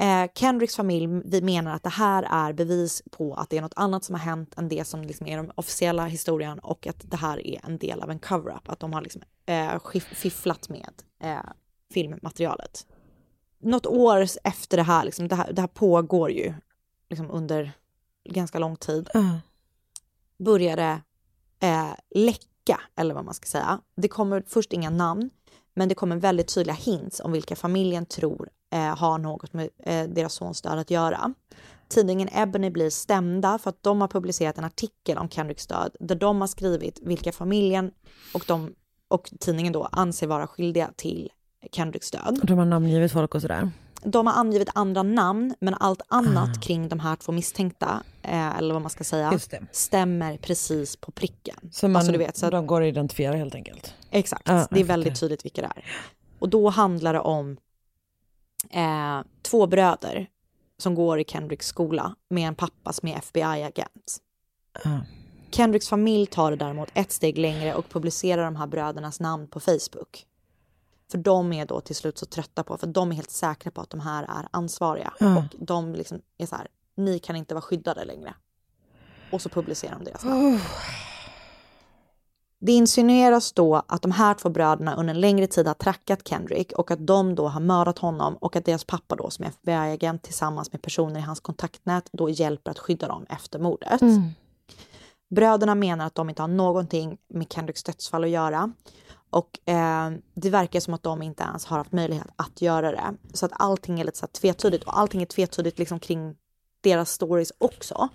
Eh, Kendricks familj vi menar att det här är bevis på att det är något annat som har hänt än det som liksom är den officiella historien och att det här är en del av en cover-up. Att de har liksom, eh, fifflat med eh, filmmaterialet. Något år efter det här, liksom, det här, det här pågår ju liksom under ganska lång tid, Ja. började eh, läcka, eller vad man ska säga. Det kommer först inga namn, men det kommer väldigt tydliga hints om vilka familjen tror eh, har något med eh, deras sons död att göra. Tidningen Ebony blir stämda för att de har publicerat en artikel om Kendricks död där de har skrivit vilka familjen och, de, och tidningen då anser vara skyldiga till Kendricks död. De har namngivit folk och sådär. De har angivit andra namn, men allt annat kring de här två misstänkta, eh, eller vad man ska säga, stämmer precis på pricken. Så man, Alltså, du vet, så att- de går att identifiera helt enkelt. Exakt, Ja, det är väldigt tydligt vilka det är. Och då handlar det om eh, två bröder som går i Kendricks skola med en pappa som är FBI-agent. Ja. Kendricks familj tar det däremot ett steg längre och publicerar de här brödernas namn på Facebook. För de är då till slut så trötta på, för de är helt säkra på att de här är ansvariga. Ja. Och de liksom är så här, ni kan inte vara skyddade längre. Och så publicerar de deras namn. Det insinueras då att de här två bröderna under en längre tid har trackat Kendrick och att de då har mördat honom och att deras pappa då som är FBI-agent tillsammans med personer i hans kontaktnät då hjälper att skydda dem efter mordet. Mm. Bröderna menar att de inte har någonting med Kendricks dödsfall att göra. Och eh, det verkar som att de inte ens har haft möjlighet att göra det. Så att allting är lite så här tvetydigt och allting är tvetydigt liksom kring deras stories också.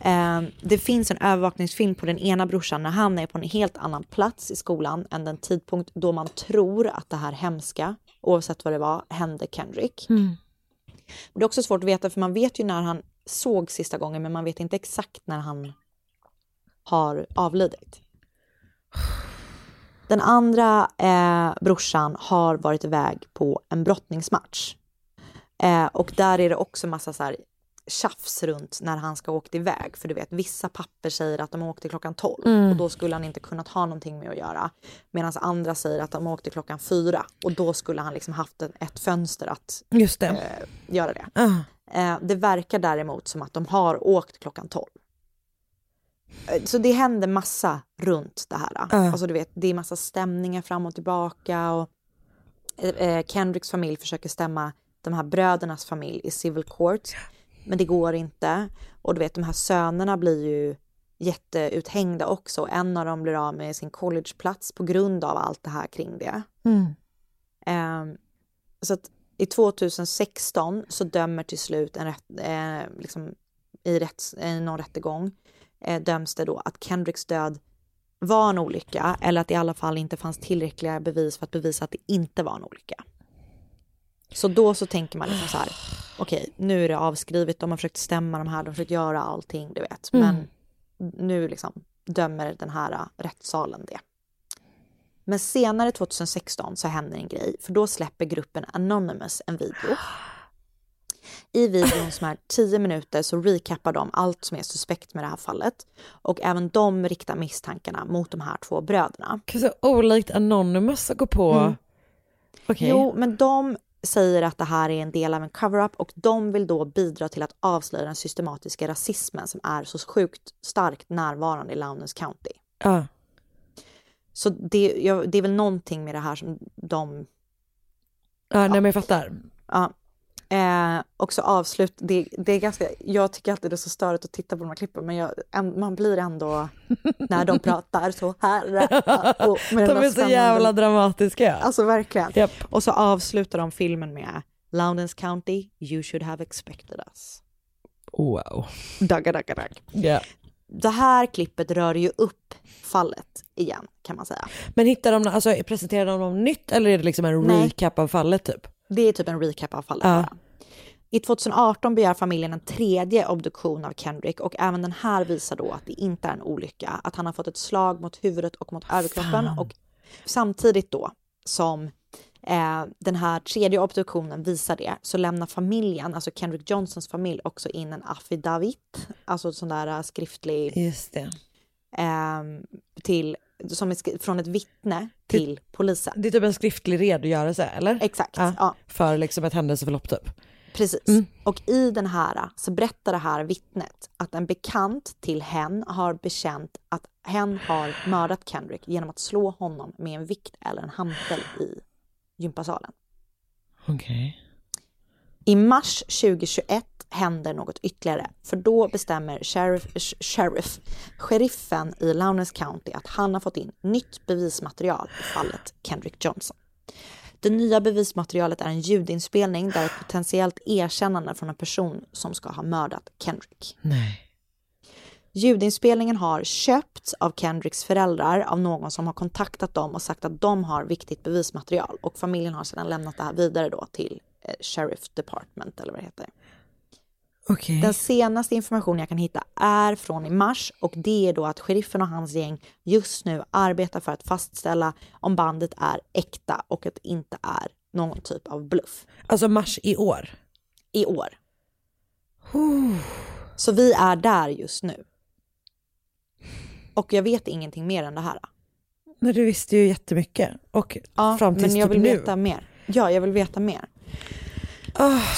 Eh, det finns en övervakningsfilm på den ena brorsan när han är på en helt annan plats i skolan än den tidpunkt då man tror att det här hemska, oavsett vad det var, hände Kendrick. Mm. Det är också svårt att veta för man vet ju när han såg sista gången men man vet inte exakt när han har avlidit. Den andra eh, brorsan har varit iväg på en brottningsmatch. Eh, och där är det också massa så här tjafs runt när han ska åka iväg. För du vet, vissa papper säger att de åkte klockan 12 Mm. och då skulle han inte kunnat ha någonting med att göra. Medan andra säger att de åkte klockan 4 och då skulle han liksom haft ett, fönster att Just det. eh, göra det. Ah. Eh, det verkar däremot som att de har åkt klockan 12. Eh, Så det händer massa runt det här. Ja. Alltså du vet, det är massa stämningar fram och tillbaka och eh, eh, Kendricks familj försöker stämma de här brödernas familj i civil court. Men det går inte. Och du vet, de här sönerna blir ju jätteuthängda också. En av dem blir av med sin collegeplats på grund av allt det här kring det. Mm. Ehm, så att i 2016 så dömer till slut en rätt, eh, liksom i, rätts, i någon rättegång eh, döms det då att Kendricks död var en olycka eller att det i alla fall inte fanns tillräckliga bevis för att bevisa att det inte var en olycka. Så då så tänker man liksom så här, okej, nu är det avskrivet, de har försökt stämma de här, de har försökt göra allting, du vet. Men nu liksom dömer den här äh, rättssalen det. Men senare 2016 så händer en grej, för då släpper gruppen Anonymous en video. I videon som är 10 minuter så recappar de allt som är suspekt med det här fallet. Och även de riktar misstankarna mot de här två bröderna. Så olikt Anonymous att gå på. Mm. Okej. Jo, men de säger att det här är en del av en cover-up och de vill då bidra till att avslöja den systematiska rasismen som är så sjukt starkt närvarande i Lowndes County. Ja. Så det, ja, det är väl någonting med det här som de... Ja, nej men jag fattar. Ja. Eh, och så avslut, det, det är ganska, jag tycker alltid det är så störigt att titta på de här klippen men jag, en, man blir ändå, när de pratar så här. Och med den De är så jävla dramatiska. Alltså verkligen. Japp. Och så avslutar de filmen med Lowndes County, you should have expected us. Wow. Dagga, dagga, dagg. Ja. Det här klippet rör ju upp fallet igen kan man säga. Men hittar de, alltså presenterar de något nytt eller är det liksom en Nej. recap av fallet typ? Det är typ en recap av fallet. Ja. I 2018 begär familjen en tredje obduktion av Kendrick och även den här visar då att det inte är en olycka, att han har fått ett slag mot huvudet och mot överkroppen och samtidigt då som eh, den här tredje obduktionen visar det så lämnar familjen, alltså Kendrick Johnsons familj också in en affidavit, alltså sån där eh, skriftlig Just det. eh, till, som är från ett vittne till polisen. Det är typ en skriftlig redogörelse eller? Exakt, ja. För liksom ett händelseförlopp typ. Precis. Mm. Och i den här så berättar det här vittnet att en bekant till hen har bekänt att hen har mördat Kendrick genom att slå honom med en vikt eller en hantel i gympasalen. Okej. I mars 2021 händer något ytterligare, för då bestämmer sheriff, sh- sheriff, sheriffen i Lowndes County att han har fått in nytt bevismaterial i fallet Kendrick Johnson. Det nya bevismaterialet är en ljudinspelning där ett potentiellt erkännande från en person som ska ha mördat Kendrick. Nej. Ljudinspelningen har köpts av Kendricks föräldrar av någon som har kontaktat dem och sagt att de har viktigt bevismaterial och familjen har sedan lämnat det här vidare då till eh, Sheriff Department eller vad det heter. Okej. Den senaste informationen jag kan hitta är från i mars och det är då att sheriffen och hans gäng just nu arbetar för att fastställa om bandet är äkta och att det inte är någon typ av bluff. Alltså mars i år? I år. Så vi är där just nu. Och jag vet ingenting mer än det här. Men du visste ju jättemycket. Och Ja, fram tills men jag typ vill nu. veta mer. Ja, jag vill veta mer.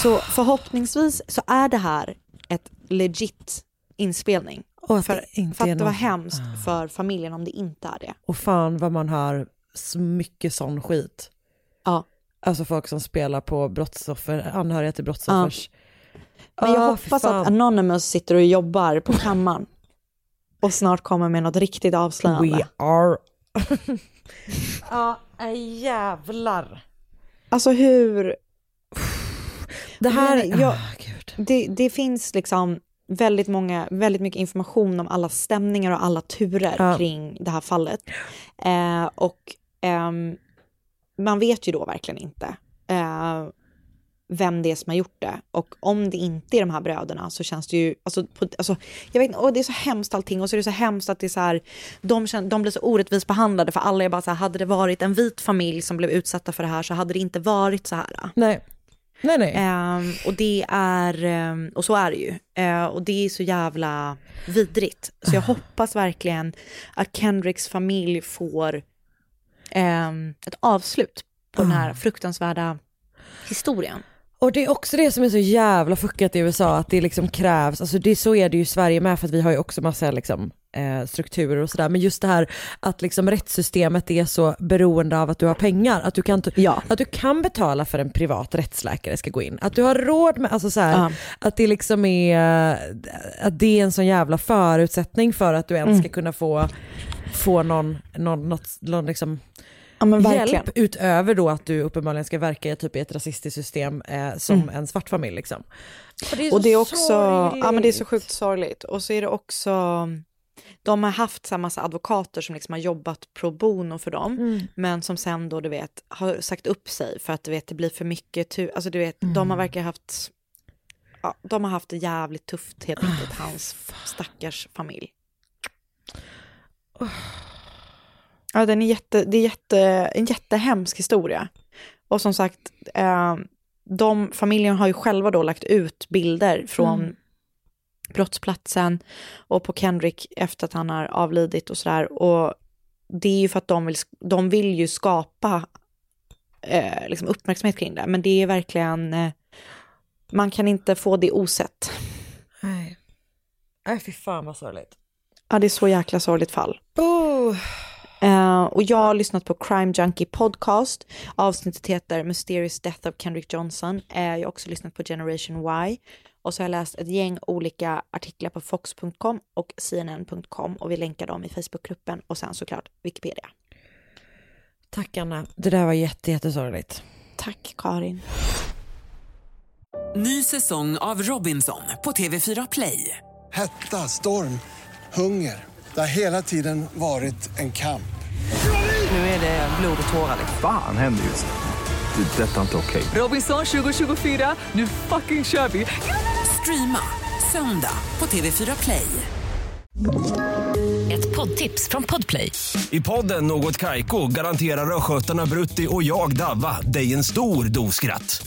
Så förhoppningsvis så är det här ett legit inspelning. Och att för det inte för att det var hemskt för familjen om det inte är det. Och fan vad man har så mycket sån skit. Ja. Alltså folk som spelar på brottsoffer, anhöriga till brottsoffers. Men jag Ah, fy hoppas att Anonymous sitter och jobbar på kammaren och snart kommer med något riktigt avslöjande. We are... ja, äh, jävlar. Alltså hur... Det här... Jag- gud. det, det finns liksom väldigt, många, väldigt mycket information om alla stämningar och alla turer Ja. kring det här fallet. Eh, och ehm, man vet ju då verkligen inte eh, vem det är som har gjort det. Och om det inte är de här bröderna så känns det ju, alltså, på, alltså jag vet inte, och det är så hemskt allting och så är det så hemskt att det är så här, de, känner, de blir så orättvist behandlade för alla är bara så här, hade det varit en vit familj som blev utsatta för det här så hade det inte varit så här. Nej. Nej, nej. Ehm, och det är, ehm, och så är det ju. Eh, och det är så jävla vidrigt. Så jag hoppas verkligen att Kendricks familj får ehm, ett avslut på den här fruktansvärda historien. Och det är också det som är så jävla fuckat i USA, att det liksom krävs, alltså det, så är det ju i Sverige med, för att vi har ju också massa liksom, eh, strukturer och sådär, men just det här att liksom rättssystemet är så beroende av att du har pengar, att du kan, Ja. att du kan betala för en privat rättsläkare ska gå in, att du har råd med, alltså så här, Ja. att det liksom är, att det är en sån jävla förutsättning för att du ens Mm. ska kunna få, få någon, någon, något, någon liksom, Ja hjälp utöver då att du uppenbarligen ska verka i typ i ett rasistiskt system eh, som Mm. en svart familj liksom. Och det är, Och så det är också, ja men det är så sorgligt. sjukt sorgligt. Och så är det också, de har haft så massa advokater som liksom har jobbat pro bono för dem, Mm. men som sen då du vet har sagt upp sig för att du vet det blir för mycket, tu- alltså du vet, de Mm. har verkligen haft, ja, de har haft det jävligt tufft helt enkelt, hans stackars familj. Ja, den är jätte, det är jätte, en jättehemsk historia. Och som sagt, eh, de, familjen har ju själva då lagt ut bilder från Mm. Brottsplatsen och på Kendrick efter att han har avlidit och sådär. Och det är ju för att de vill, de vill ju skapa eh, liksom uppmärksamhet kring det. Men det är verkligen, eh, man kan inte få det osett. Nej. Nej fy fan vad sorgligt. Ja, det är så jäkla sorgligt fall. Oh. Eh, och jag har lyssnat på Crime Junkie Podcast. Avsnittet heter Mysterious Death of Kendrick Johnson. Eh, jag har också lyssnat på Generation Y. Och så har jag läst ett gäng olika artiklar på Fox.com och CNN.com och vi länkar dem i Facebookgruppen och sen såklart Wikipedia. Tack Anna, det där var jätte, jättesorgligt. Tack Karin. Ny säsong av Robinson på TV4 Play. Hetta, storm, hunger. Det har hela tiden varit en kamp. Nu är det blod och tårar. Fan händer just nu. Det. Detta är inte okej. Robinson 2024, nu fucking kör vi! Streama söndag på TV4 Play. Ett poddtips från Podplay. I podden Något Kaiko garanterar östgötarna Brutti och jag, Davva, dig en stor dos skratt.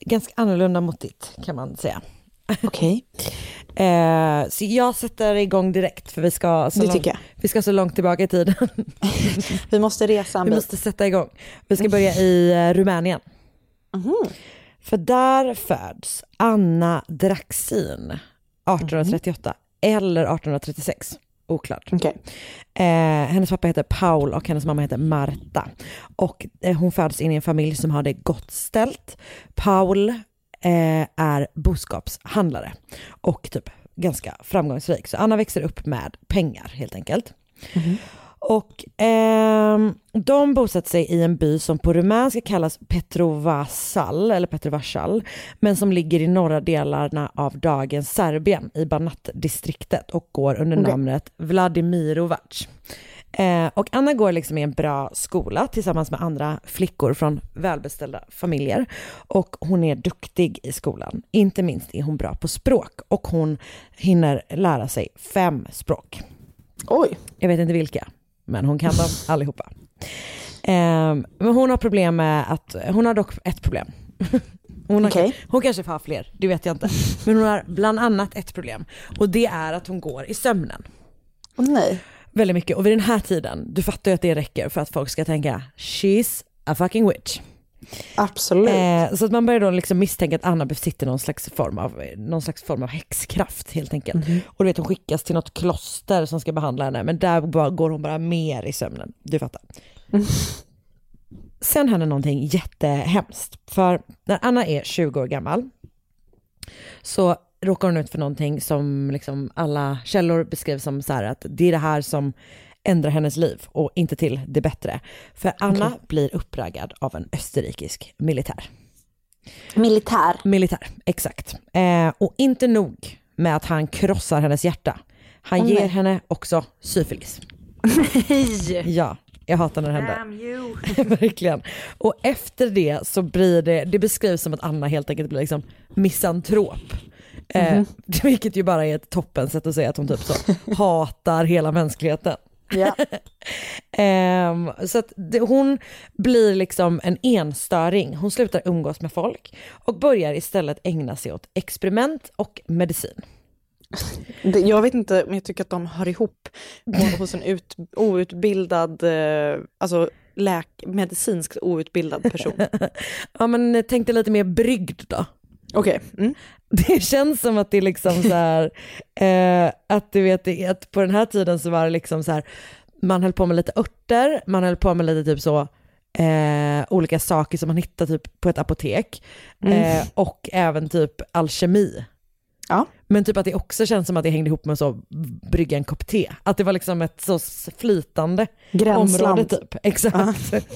ganska annorlunda mot ditt kan man säga. Okej. Eh, så jag sätter igång direkt för vi ska, så långt, vi ska så långt tillbaka i tiden. Vi måste resa en Vi bit. måste sätta igång. Vi ska börja i eh, Rumänien. Mhm. För där föds Anna Draxin 1838 eller 1836. Oklart. Okej. Eh, hennes pappa heter Paul och hennes mamma heter Marta. Och eh, hon föds in i en familj som har det gott ställt. Paul eh, är boskapshandlare och typ ganska framgångsrik. Så Anna växer upp med pengar helt enkelt. Och ehm, de bosatte sig i en by som på rumänska kallas Petrovasal, eller Petrovasal, men som ligger i norra delarna av dagens Serbien i Banat-distriktet och går under Okej. namnet Vladimirovac. Eh, och Anna går liksom i en bra skola tillsammans med andra flickor från välbeställda familjer. Och hon är duktig i skolan. Inte minst är hon bra på språk och hon hinner lära sig fem språk. Oj. Jag vet inte vilka, men hon kan dem allihopa. Eh, men hon har problem med att, hon har dock ett problem. Hon, har, hon kanske får ha fler, det vet jag inte. Men hon har bland annat ett problem och det är att hon går i sömnen. Åh nej. Väldigt mycket och vid den här tiden, du fattar ju att det räcker för att folk ska tänka she's a fucking witch. Absolut. Eh, så att man börjar då liksom misstänka att Anna besitter någon slags form av, någon slags form av häxkraft helt enkelt. Och du vet hon skickas till något kloster som ska behandla henne men där bara, går hon bara mer i sömnen. Du fattar. Sen händer någonting jättehemskt. För när Anna är 20 år gammal så råkar hon ut för någonting som liksom alla källor beskriver som så här att det är det här som ändrar hennes liv och inte till det bättre. För Anna blir uppraggad av en österrikisk militär. Militär? Militär, exakt. Eh, och inte nog med att han krossar hennes hjärta. Han Åh, ger nej. henne också syfilis. Nej! Ja, jag hatar när det händer. Verkligen. Och efter det så blir det, det beskrivs som att Anna helt enkelt blir liksom misantrop. Eh, Mhm. vilket ju bara är ett toppen sätt att säga att hon typ så hatar hela mänskligheten. Ja. Ehm, så att det, hon blir liksom en enstöring. Hon slutar umgås med folk och börjar istället ägna sig åt experiment och medicin. Jag vet inte, men jag tycker att de hör ihop hos- en ut, outbildad, eh, alltså läk, medicinskt outbildad person. ja men tänk dig lite mer brygd då. Okej. Mm. Det känns som att det är liksom så här, eh, att du vet, att på den här tiden så var det liksom så här, man höll på med lite örter, man höll på med lite typ så, eh, olika saker som man hittar typ på ett apotek, Mm. eh, och även typ alkemi. Ja. Men typ att det också känns som att det hängde ihop med så brygga en kopp te. Att det var liksom ett så flytande Gränsland. område typ. Exakt.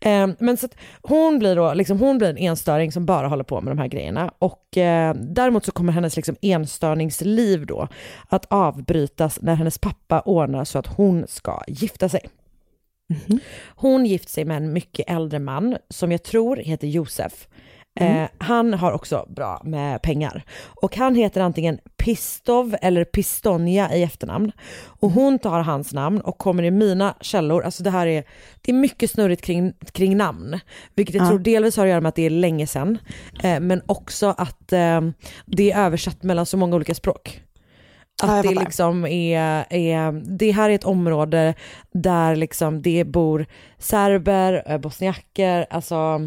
Eh, men så att hon blir då, liksom, hon blir en enstöring som bara håller på med de här grejerna. Och eh, däremot så kommer hennes liksom enstörningsliv då att avbrytas när hennes pappa ordnar så att hon ska gifta sig. Hon gift sig med en mycket äldre man som jag tror heter Josef. Eh, han har också bra med pengar. Och han heter antingen Pistov eller Pistonia i efternamn. Och hon tar hans namn och kommer i mina källor, alltså det här är, det är mycket snurrigt kring, kring namn. Vilket jag Ja. tror delvis har att göra med att det är länge sedan. Eh, men också att eh, det är översatt mellan så många olika språk. Ja, Att det liksom är, är, det här är ett område där liksom det bor serber, eh, bosniaker, alltså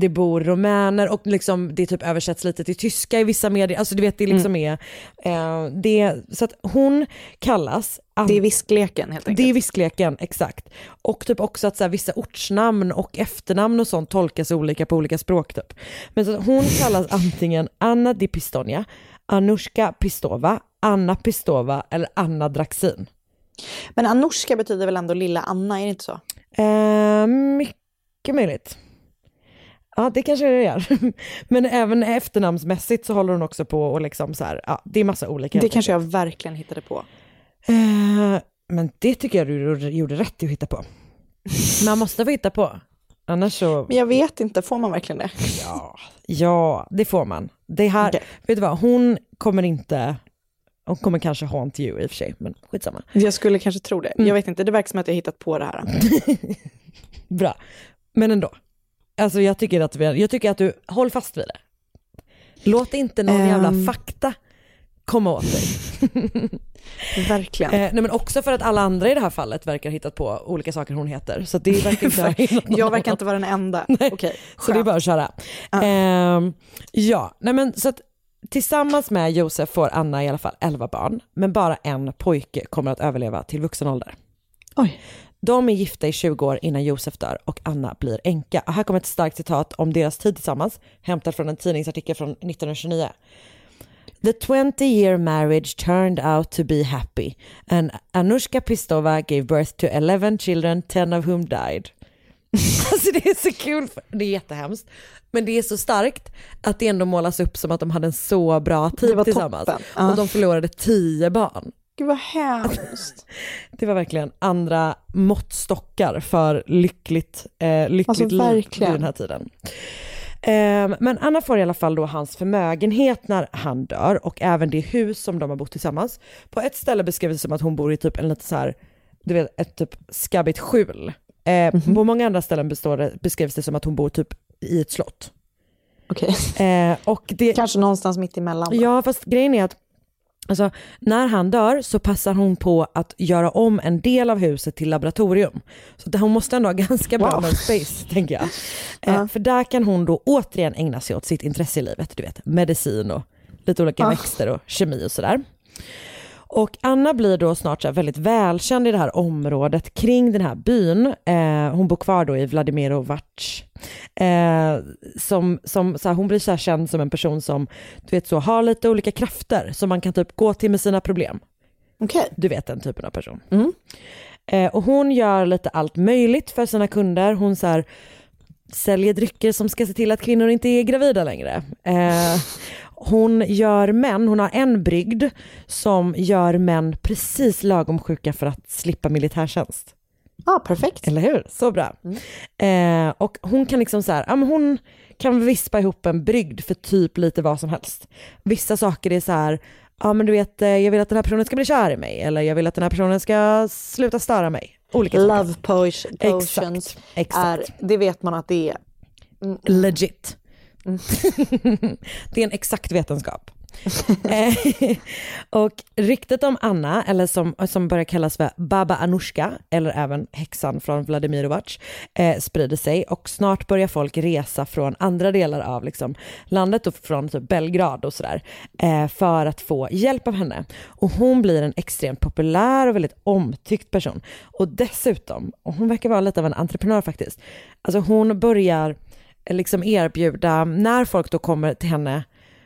det bor rumäner och liksom det typ översätts lite till tyska i vissa medier. Alltså du vet det liksom är, eh, det, så att hon kallas Det är viskleken helt enkelt. det är viskleken, exakt. Och typ också att så här, vissa ortsnamn och efternamn och sånt tolkas olika på olika språk typ. Men så att hon kallas antingen Anna Di Pistonia, Anushka Pistova, Anna Pistova eller Anna Draxin. Men Anushka betyder väl ändå lilla Anna, är det inte så? Eh, mycket möjligt. Ja, det kanske det gör. Men även efternamnsmässigt så håller hon också på och liksom så här, ja, det är massa olika. Det kanske jag verkligen hittade på. Eh, men det tycker jag du gjorde rätt i att hitta på. Man måste få hitta på. Annars så... Men jag vet inte, får man verkligen det? Ja, ja det får man. Det här, vet du vad, hon kommer inte, hon kommer kanske haunt you i och för sig, men skitsamma. Jag skulle kanske tro det. Jag vet inte, det verkar som att jag hittat på det här. Bra, men ändå. Alltså jag tycker att, vi, jag tycker att du, håll fast vid det. Låt inte någon Ehm. jävla fakta komma åt dig. Verkligen. Eh, nej men också för att alla andra i det här fallet verkar ha hittat på olika saker hon heter. Så det verkar inte jag verkar inte vara den enda. Okej, Så det är bara att köra. Ehm, ja, nej men så att tillsammans med Josef får Anna i alla fall 11 barn, men bara en pojke kommer att överleva till vuxen ålder. Oj. De är gifta i 20 år innan Josef dör och Anna blir änka. Och här kommer ett starkt citat om deras tid tillsammans, hämtat från en tidningsartikel från 1929. The 20 year marriage turned out to be happy and Anushka Pistova gave birth to 11 children, 10 of whom died. alltså det är så kul, det är jättehemskt. Men det är så starkt att det ändå målas upp som att de hade en så bra tid tillsammans. Ja. Och de förlorade 10 barn. Gud vad hemskt. Det var verkligen andra måttstockar för lyckligt, eh, lyckligt Alltså, liv vid den här tiden. Ehm, men Anna får i alla fall då hans förmögenhet när han dör och även det hus som de har bott tillsammans. På ett ställe beskrivs det som att hon bor i typ en lite så här, du vet ett typ skabbigt skjul. Eh, Mhm. På många andra ställen det, beskrivs det som att hon bor typ i ett slott. Okej. Eh, och det, Kanske någonstans mitt emellan. Ja, fast grejen är att alltså, när han dör så passar hon på att göra om en del av huset till laboratorium. Så hon måste ändå ha ganska bra Wow. space, tänker jag. Eh, för där kan hon då återigen ägna sig åt sitt intresse i livet, du vet, medicin och lite olika Ah. växter och kemi och sådär. Och Anna blir då snart så väldigt välkänd i det här området kring den här byn. Eh, hon bor kvar då i Vladimirovac. Eh, som, som, så här, hon blir så här känd som en person som du vet, så, har lite olika krafter som man kan typ gå till med sina problem. Okej. Du vet den typen av person. Eh, och hon gör lite allt möjligt för sina kunder. Hon så här, säljer drycker som ska se till att kvinnor inte är gravida längre. Eh, hon gör män, hon har en brygd som gör män precis lagom sjuka för att slippa militärtjänst. Ja, perfekt. Eller hur? Så bra. Eh, och hon kan liksom så här, ja, men hon kan vispa ihop en brygd för typ lite vad som helst. Vissa saker är så här, ja men du vet, eh, jag vill att den här personen ska bli kär i mig, eller jag vill att den här personen ska sluta störa mig. Olika Love saker. potion, potions Exakt, exakt. är, det vet man att det är. Legit. det är en exakt vetenskap. Eh, och ryktet om Anna, eller som, som börjar kallas för Baba Anushka, eller även häxan från Vladimirovac, eh, sprider sig och snart börjar folk resa från andra delar av liksom, landet och från typ Belgrad och sådär, eh, för att få hjälp av henne. Och hon blir en extremt populär och väldigt omtyckt person. Och dessutom, och hon verkar vara lite av en entreprenör faktiskt, alltså hon börjar liksom erbjuda, när folk då kommer till henne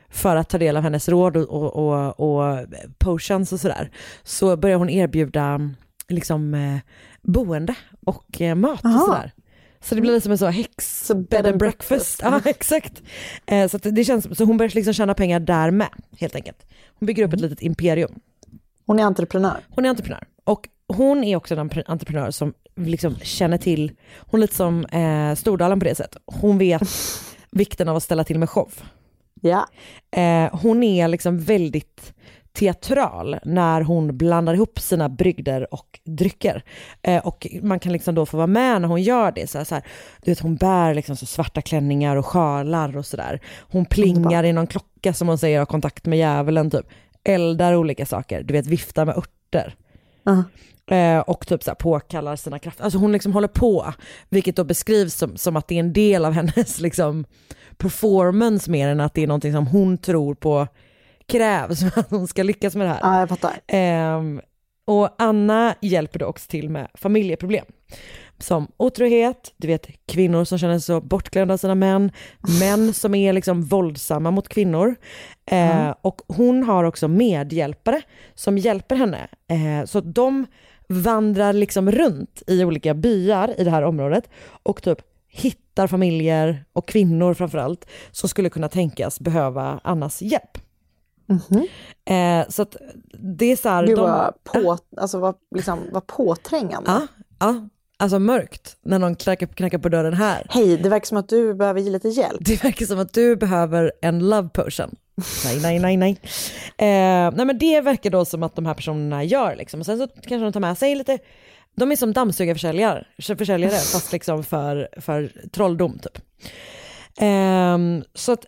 för att ta del av hennes råd och, och, och, och potions och sådär, så börjar hon erbjuda liksom eh, boende och eh, mat och Aha. sådär. Så det blir lite som en så häx, bed and breakfast. Ja, exakt. Eh, så, det känns, så hon börjar liksom tjäna pengar där med, helt enkelt. Hon bygger upp ett litet imperium. Hon är entreprenör. Hon är entreprenör. Och hon är också enempre- entreprenör som liksom känner till, hon är lite som eh, Stordalen på det sättet. Hon vet vikten av att ställa till med show. Ja. Eh, hon är liksom väldigt teatral när hon blandar ihop sina brygder och drycker. Eh, och man kan liksom då få vara med när hon gör det. Så här, så här, du vet, hon bär liksom så svarta klänningar och sjalar och sådär. Hon plingar i någon klocka som hon säger har kontakt med djävulen typ. Eldar olika saker, du vet viftar med örter. Eh, och typ så här påkallar sina krafter. Alltså hon liksom håller på, vilket då beskrivs som, som att det är en del av hennes liksom performance mer än att det är någonting som hon tror på krävs för att hon ska lyckas med det här. Ja, jag fattar. Ehm, och Anna hjälper då också till med familjeproblem. Som otrohet, du vet kvinnor som känner sig så bortglömda av sina män, män som är liksom våldsamma mot kvinnor. Eh, Mm. Och hon har också medhjälpare som hjälper henne. Eh, så de vandrar liksom runt i olika byar i det här området och typ hittar familjer och kvinnor framförallt som skulle kunna tänkas behöva Annas hjälp. Eh, så att det är så här... Gud de- vad, på, alltså, vad, liksom, vad påträngande. Ja, ja, alltså mörkt när någon knackar, knackar på dörren här. Hej, det verkar som att du behöver ge lite hjälp. Det verkar som att du behöver en love potion. Nej, nej, nej, nej. Eh, nej men det verkar då som att de här personerna gör liksom. Och sen så kanske de tar med sig lite, de är som dammsugarförsäljare, försäljare fast liksom för, för trolldom typ. Ehm, så att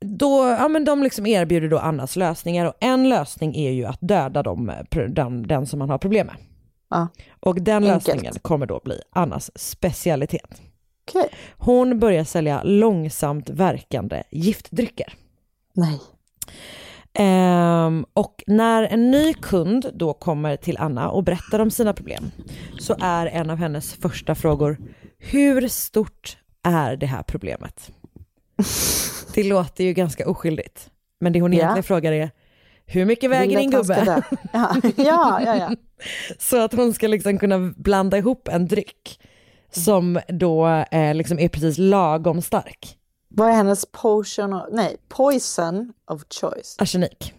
då, ja men de liksom erbjuder då Annas lösningar och en lösning är ju att döda dem, den, den som man har problem med. Ja. Och den Enkelt. lösningen kommer då bli Annas specialitet. Okej. Hon börjar sälja långsamt verkande giftdrycker. Nej. Ehm, och när en ny kund då kommer till Anna och berättar om sina problem så är en av hennes första frågor, hur stort är det här problemet? Det låter ju ganska oskyldigt. Men det hon egentligen frågar är, hur mycket väger din gubbe? Ja, ja, ja. ja. Så att hon ska liksom kunna blanda ihop en dryck som då eh, liksom är precis lagom stark. Vad är hennes potion, of, nej, poison of choice? Arsenik.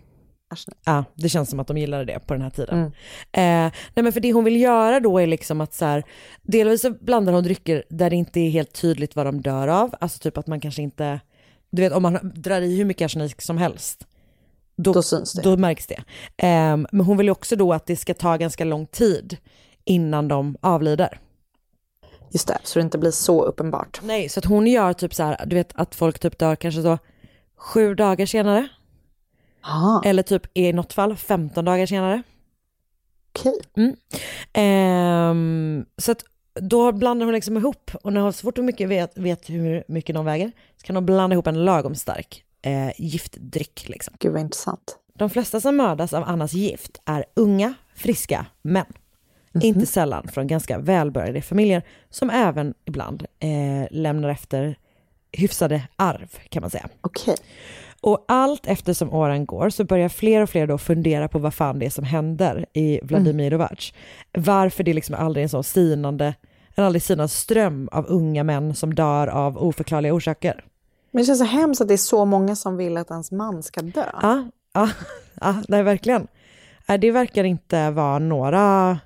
Arsenik. Ja, det känns som att de gillade det på den här tiden. Mm. Eh, nej men för det hon vill göra då är liksom att så här, delvis så blandar hon drycker där det inte är helt tydligt vad de dör av, alltså typ att man kanske inte, du vet om man drar i hur mycket arsenik som helst, då, Då syns det. Då märks det. Eh, men hon vill också då att det ska ta ganska lång tid innan de avlider. Just det, så det inte blir så uppenbart. Nej, så att hon gör typ så här, du vet att folk typ dör kanske så sju dagar senare. Eller typ i något fall 15 dagar senare. Okej. Mm. Ehm, så att då blandar hon liksom ihop och när hon, så fort hon mycket vet, vet hur mycket de väger så kan hon blanda ihop en lagom stark eh, giftdryck. Liksom. Gud vad intressant. De flesta som mördas av Annas gift är unga, friska män. Inte sällan från ganska välbärgade familjer som även ibland eh, lämnar efter hyfsade arv kan man säga. Okej. Och allt eftersom åren går så börjar fler och fler då fundera på vad fan det är som händer i Vladimirovac. Varför det liksom aldrig är en sån sinande, en aldrig sinande ström av unga män som dör av oförklarliga orsaker. Men det känns så hemskt att det är så många som vill att ens man ska dö. Ja, ja, ja nej verkligen. Det verkar inte vara några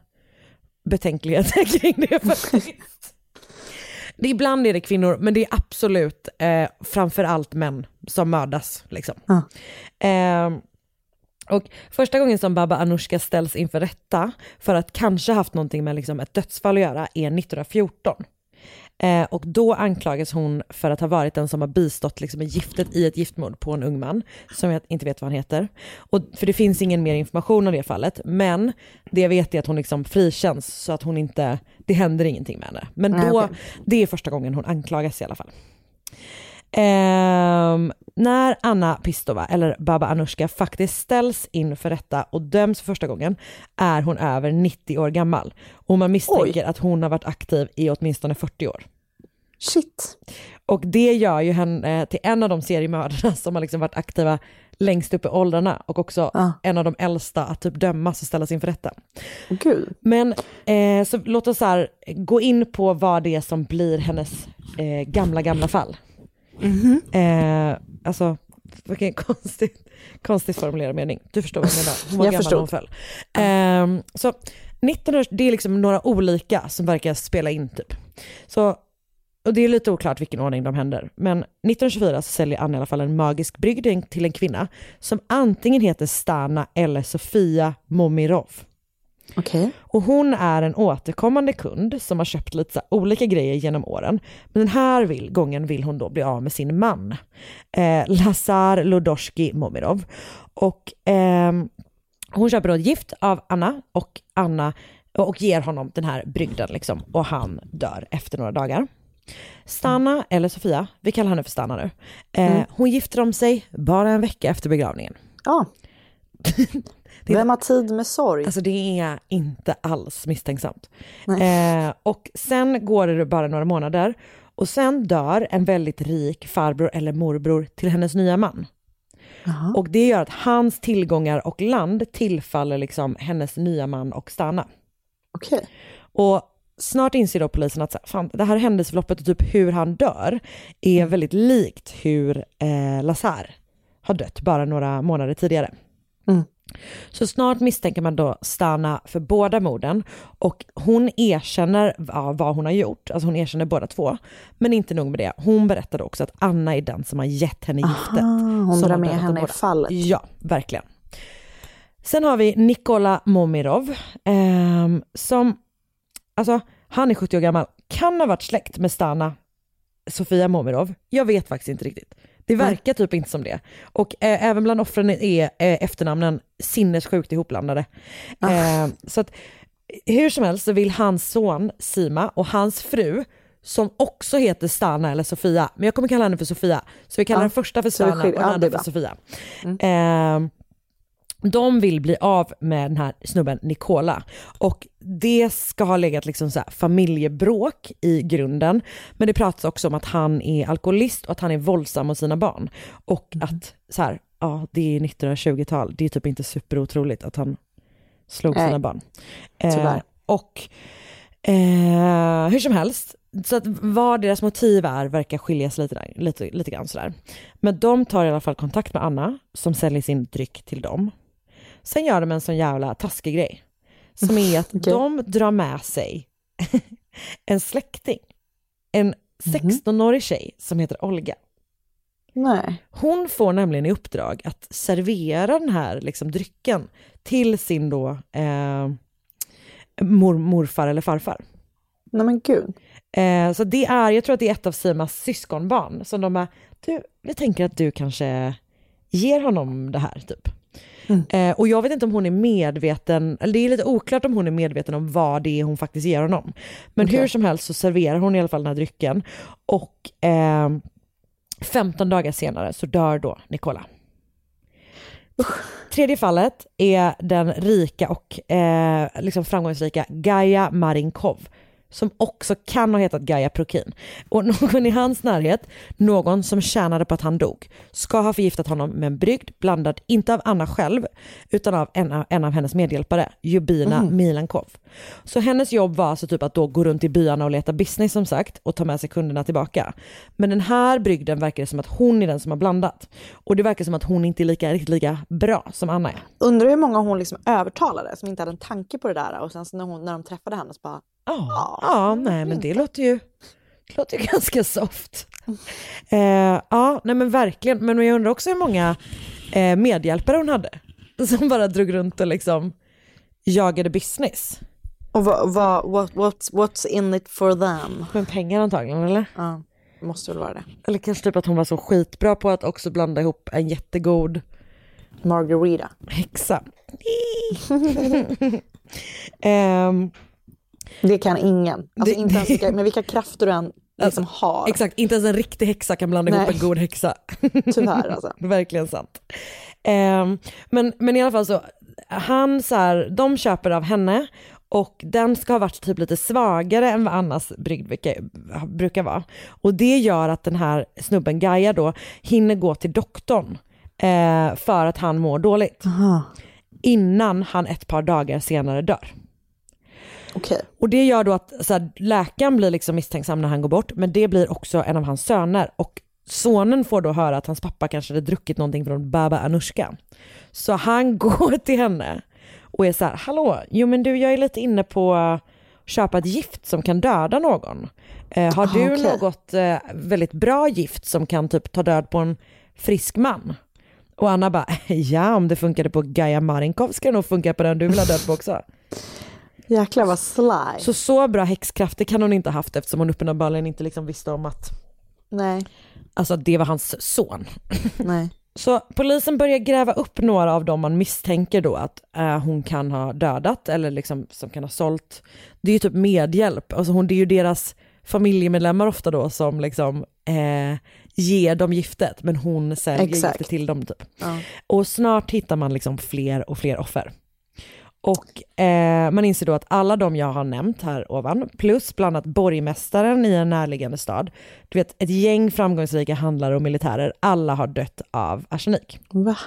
betänkligheter kring det faktiskt. Det, ibland är det kvinnor, men det är absolut eh, framför allt män som mördas. Liksom. Eh, och första gången som Baba Anushka ställs inför rätta för att kanske haft någonting med liksom, ett dödsfall att göra är 1914. Eh, och då anklagas hon för att ha varit den som har bistått liksom, med giftet i ett giftmord på en ung man, som jag inte vet vad han heter. Och, för det finns ingen mer information om det fallet, men det jag vet är att hon liksom frikänns så att hon inte, det händer ingenting med henne. Men Nej, då, okej. det är första gången hon anklagas i alla fall. Ehm, när Anna Pistova, eller Baba Anushka, faktiskt ställs inför rätta och döms för första gången är hon över 90 år gammal. Och man misstänker att hon har varit aktiv i åtminstone 40 år. Shit. Och det gör ju henne till en av de seriemördarna som har liksom varit aktiva längst upp i åldrarna och också en av de äldsta att typ dömas och ställas inför rätta. Gud. Men eh, så låt oss här, gå in på vad det är som blir hennes eh, gamla, gamla fall. Eh, alltså, vilken konstigt, konstigt formulerad mening. Du förstår vad jag menar. Hon var Jag gammal när hon föll. Eh, så 1900, det är liksom några olika som verkar spela in typ. Så, och det är lite oklart vilken ordning de händer. Men 1924 så säljer Anna i alla fall en magisk brygd till en kvinna som antingen heter Stana eller Sofia Momirov. Okej. Och hon är en återkommande kund som har köpt lite olika grejer genom åren. Men den här vill, gången vill hon då bli av med sin man, eh, Lazar Lodorsky Momirov. Och ehm, hon köper då ett gift av Anna och Anna och ger honom den här brygden liksom och han dör efter några dagar. Stana, eller Sofia, vi kallar henne för Stana nu, eh, Mm. hon gifter om sig bara en vecka efter begravningen. Ja. Vem har tid med sorg? Alltså det är inte alls misstänksamt. Eh, och sen går det bara några månader och sen dör en väldigt rik farbror eller morbror till hennes nya man. Och det gör att hans tillgångar och land tillfaller liksom hennes nya man och Stana. Okej. Och snart inser då polisen att så fan, det här händelseförloppet och typ hur han dör är väldigt likt hur eh, Lazar har dött bara några månader tidigare. Mm. Så snart misstänker man då Stana för båda morden och hon erkänner vad hon har gjort, alltså hon erkänner båda två. Men inte nog med det, hon berättar också att Anna är den som har gett henne giftet. hon som drar med henne i fallet. Ja, verkligen. Sen har vi Nikola Momirov, ehm, som, alltså han är 70 år gammal, kan ha varit släkt med Stana Sofia Momirov. Jag vet faktiskt inte riktigt. Det verkar typ inte som det. Och eh, även bland offren är eh, efternamnen sinnessjukt ihopblandade. Eh, så att hur som helst så vill hans son Sima och hans fru som också heter Stana eller Sofia, men jag kommer kalla henne för Sofia. Så vi kallar Ja, den första för Stana och den andra för. Sofia. Eh, de vill bli av med den här snubben Nicola och det ska ha legat liksom så familjebråk i grunden. Men det pratas också om att han är alkoholist och att han är våldsam mot sina barn. Och att så här, ja, det är 1920-tal. Det är typ inte superotroligt att han slog Nej. sina barn. Tyvärr. och eh, hur som helst, så att vad deras motiv är verkar skilja sig lite, där- lite, lite grann sådär. Men de tar i alla fall kontakt med Anna som säljer sin dryck till dem. Sen gör de en sån jävla taskig grej. Som är att de drar med sig en släkting. En 16-årig tjej som heter Olga. Nej. Hon får nämligen i uppdrag att servera den här liksom, drycken till sin då eh, mor, morfar eller farfar. Nej men gud. Eh, så det är, jag tror att det är ett av Simas syskonbarn som de bara, du, vi tänker att du kanske ger honom det här typ. Eh, och jag vet inte om hon är medveten, eller det är lite oklart om hon är medveten om vad det är hon faktiskt ger honom. Men Okej. hur som helst så serverar hon i alla fall den här drycken och eh, 15 dagar senare så dör då Nicola. Tredje fallet är den rika och eh, liksom framgångsrika Gaia Marinkov som också kan ha hetat Gaia Prokin. Och någon i hans närhet, någon som tjänade på att han dog, ska ha förgiftat honom med en brygd blandad, inte av Anna själv, utan av en av, en av hennes medhjälpare, Jubina Mhm. Milankov. Så hennes jobb var alltså typ att då gå runt i byarna och leta business som sagt och ta med sig kunderna tillbaka. Men den här brygden verkar det som att hon är den som har blandat. Och det verkar som att hon inte är lika, riktigt lika bra som Anna är. Undrar hur många hon liksom övertalade som inte hade en tanke på det där och sen när, hon, när de träffade henne så bara Ja, ja nej men det låter ju, det låter ju ganska soft. Eh, ja, nej men verkligen. Men jag undrar också hur många eh, medhjälpare hon hade. Som bara drog runt och liksom jagade business. Och vad, vad, what, what's, what's in it for them? Men pengar antagligen eller? Ja, det måste väl vara det. Eller kanske typ att hon var så skitbra på att också blanda ihop en jättegod Margarita. häxa. Ehm, Det kan ingen. Alltså Det- inte ens vilka, med vilka krafter du än liksom har. Exakt, inte ens en riktig häxa kan blanda ihop Nej. en god häxa. Tyvärr alltså. Verkligen sant. Ehm, men, men i alla fall så, han så här, de köper av henne och den ska ha varit typ lite svagare än vad Annas brygd brukar, vara. Och det gör att den här snubben Gaia då hinner gå till doktorn eh, för att han mår dåligt. Innan han ett par dagar senare dör. Okej. Och det gör då att så här, läkaren blir liksom misstänksam när han går bort, men det blir också en av hans söner. Och sonen får då höra att hans pappa kanske hade druckit någonting från Baba Anushka. Så han går till henne och är så här, hallå, jo men du jag är lite inne på att köpa ett gift som kan döda någon. Eh, har Ah, du okej. något eh, väldigt bra gift som kan typ ta död på en frisk man? Och Anna bara, ja om det funkade på Gaia Marinkov ska det nog funka på den du vill ha död på också. Jäklar vad sly. Så så bra häxkrafter kan hon inte ha haft eftersom hon uppenbarligen inte liksom visste om att, Nej. alltså det var hans son. Nej. Så polisen börjar gräva upp några av dem man misstänker då att eh, hon kan ha dödat eller liksom som kan ha sålt. Det är ju typ medhjälp, alltså hon, det är ju deras familjemedlemmar ofta då som liksom eh, ger dem giftet men hon säljer Exakt. giftet till dem typ. Ja. Och snart hittar man liksom fler och fler offer. Och eh, man inser då att alla de jag har nämnt här ovan, plus bland annat borgmästaren i en närliggande stad, du vet ett gäng framgångsrika handlare och militärer, alla har dött av arsenik. Va?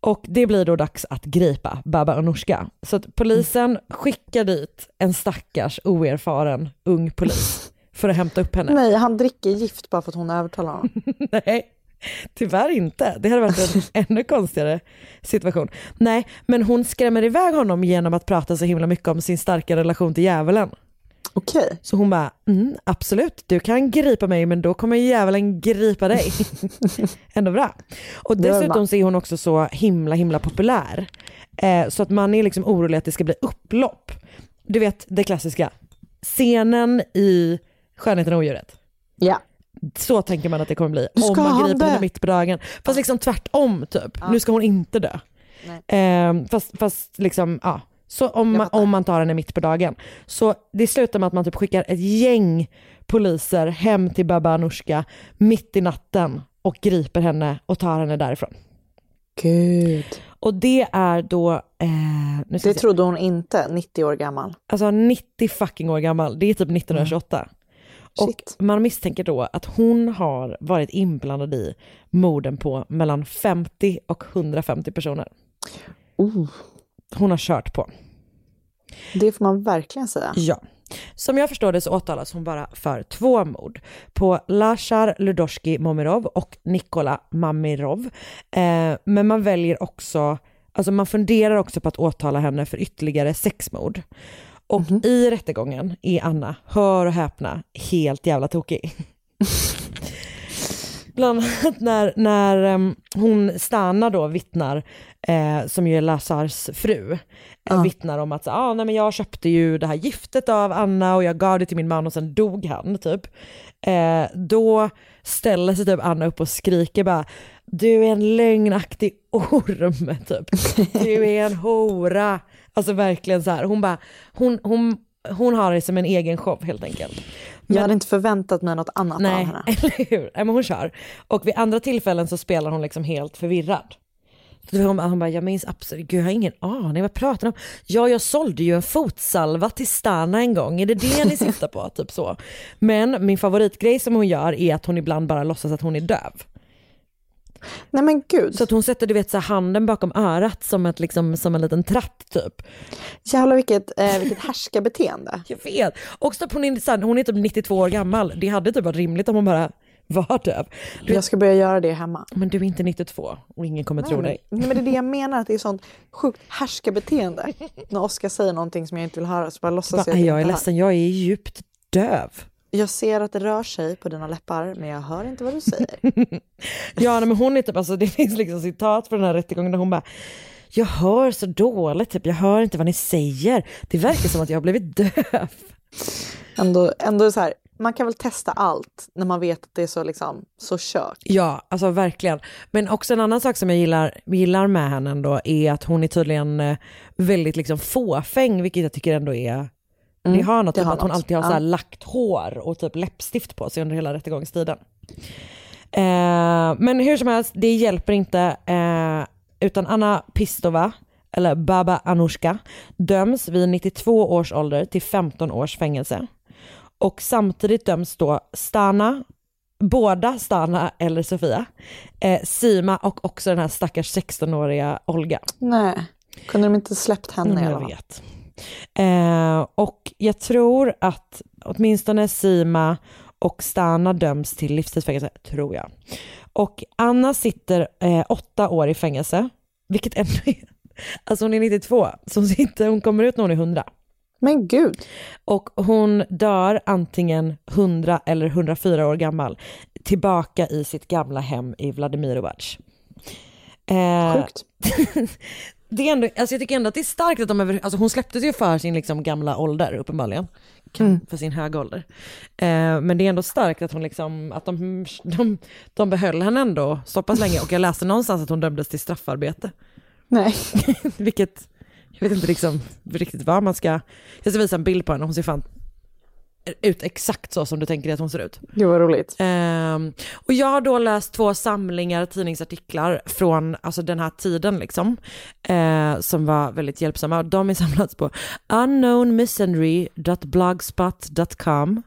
Och det blir då dags att gripa Baba Anushka. Så att polisen skickar dit en stackars oerfaren ung polis för att hämta upp henne. Nej, han dricker gift bara för att hon övertalar honom. Nej, tyvärr inte. Det hade varit en ännu konstigare situation. Nej, men hon skrämmer iväg honom genom att prata så himla mycket om sin starka relation till djävulen. Okej. Så hon bara, mm, absolut, du kan gripa mig men då kommer djävulen gripa dig. Ändå bra. Och dessutom så är hon också så himla himla populär. Eh, så att man är liksom orolig att det ska bli upplopp. Du vet det klassiska, scenen i Skönheten och odjuret. Ja. Så tänker man att det kommer bli Nu ska om man griper henne mitt på dagen. Fast liksom tvärtom typ. Nu ska hon inte dö. Ehm, fast, fast liksom, ja. Så om man, om man tar henne mitt på dagen. Så det slutar med att man typ skickar ett gäng poliser hem till Baba Anushka mitt i natten och griper henne och tar henne därifrån. Gud. Och det är då, eh, Det trodde hon inte, 90 år gammal. alltså 90 fucking år gammal, det är typ 1928. Och man misstänker då att hon har varit inblandad i morden på mellan 50 och 150 personer. Oh. Hon har kört på. Det får man verkligen säga. Ja. Som jag förstår det så åtalas hon bara för två mord. På Lashar Ludoshki Momirov och Nikola Mamirov. Eh, men man väljer också, alltså man funderar också på att åtala henne för ytterligare sex mord. Och i rättegången är Anna, hör och häpna, helt jävla tokig. Bland annat när, när em, hon Stana då vittnar, eh, som ju är Lazars fru, eh, vittnar om att så, ah, nej, men jag köpte ju det här giftet av Anna och jag gav det till min man och sen dog han typ. Eh, då ställer sig typ Anna upp och skriker bara du är en lögnaktig orm typ. Du är en hora. Alltså verkligen så här. Hon bara, hon, hon, hon har det som en egen show helt enkelt. Jag hade inte förväntat mig något annat av Nej, henne. eller hur? Nej, men hon kör. Och vid andra tillfällen så spelar hon liksom helt förvirrad. Så hon, hon bara, jag minns absolut, gud jag har ingen aning, vad pratar ni om? Ja, jag sålde ju en fotsalva till Stana en gång, är det det ni syftar på? typ så. Men min favoritgrej som hon gör är att hon ibland bara låtsas att hon är döv. Nej men gud. Så att hon sätter du vet, så handen bakom örat som, ett, liksom, som en liten tratt typ. Jävlar vilket, eh, vilket härskarbeteende. Jag vet. Och så hon, är, så här, hon är typ 92 år gammal, det hade typ varit rimligt om hon bara var döv. Du, Jag ska börja göra det hemma. men du är inte 92 och ingen kommer tro Nej, dig. men, nej, men det är det jag menar, att det är sånt sjukt härskarbeteende. När Oskar säger någonting som jag inte vill höra så bara låtsas Bara, jag att jag är ledsen, jag är djupt döv. Jag ser att det rör sig på dina läppar men jag hör inte vad du säger. Ja men hon är typ, alltså, det finns liksom citat från den här rättegången där hon bara jag hör så dåligt, typ. jag hör inte vad ni säger. Det verkar som att jag har blivit döv. Ändå, ändå så här, man kan väl testa allt när man vet att det är så, liksom, så kört. Ja, alltså verkligen. Men också en annan sak som jag gillar, gillar med henne ändå är att hon är tydligen eh, väldigt liksom fåfäng, vilket jag tycker ändå är Mm, det har något, det typ har att hon något. alltid har Ja. så här lagt hår och typ läppstift på sig under hela rättegångstiden. Eh, men hur som helst, det hjälper inte. Eh, utan Anna Pistova, eller Baba Anushka, döms vid 92 års ålder till 15 års fängelse. Och samtidigt döms då Stana, båda Stana eller Sofia, eh, Sima och också den här stackars 16-åriga Olga. Nej, kunde de inte släppt henne jag vet. Eh, och jag tror att åtminstone Sima och Stana döms till livstidsfängelse, tror jag. Och Anna sitter eh, åtta år i fängelse, vilket ändå är, alltså hon är 92, så hon, sitter, hon kommer ut när hon är 100. Men gud. Och hon dör antingen 100 eller 104 år gammal, tillbaka i sitt gamla hem i Vladimirovac. Eh, Sjukt. det är ändå, alltså jag tycker ändå att det är starkt att de över, alltså hon släpptes ju för sin liksom gamla ålder uppenbarligen. Mm. För sin höga ålder. Eh, men det är ändå starkt att hon liksom, att de, de, de behöll henne ändå så pass länge och jag läste någonstans att hon dömdes till straffarbete. Nej. Vilket, jag vet inte liksom riktigt vad man ska, jag ska visa en bild på henne, hon ser fan ut exakt så som du tänker att hon ser ut. Gud vad roligt. Ehm, och jag har då läst två samlingar tidningsartiklar från alltså den här tiden liksom, eh, som var väldigt hjälpsamma. De är samlats på unknownmissionary.blogspot.com.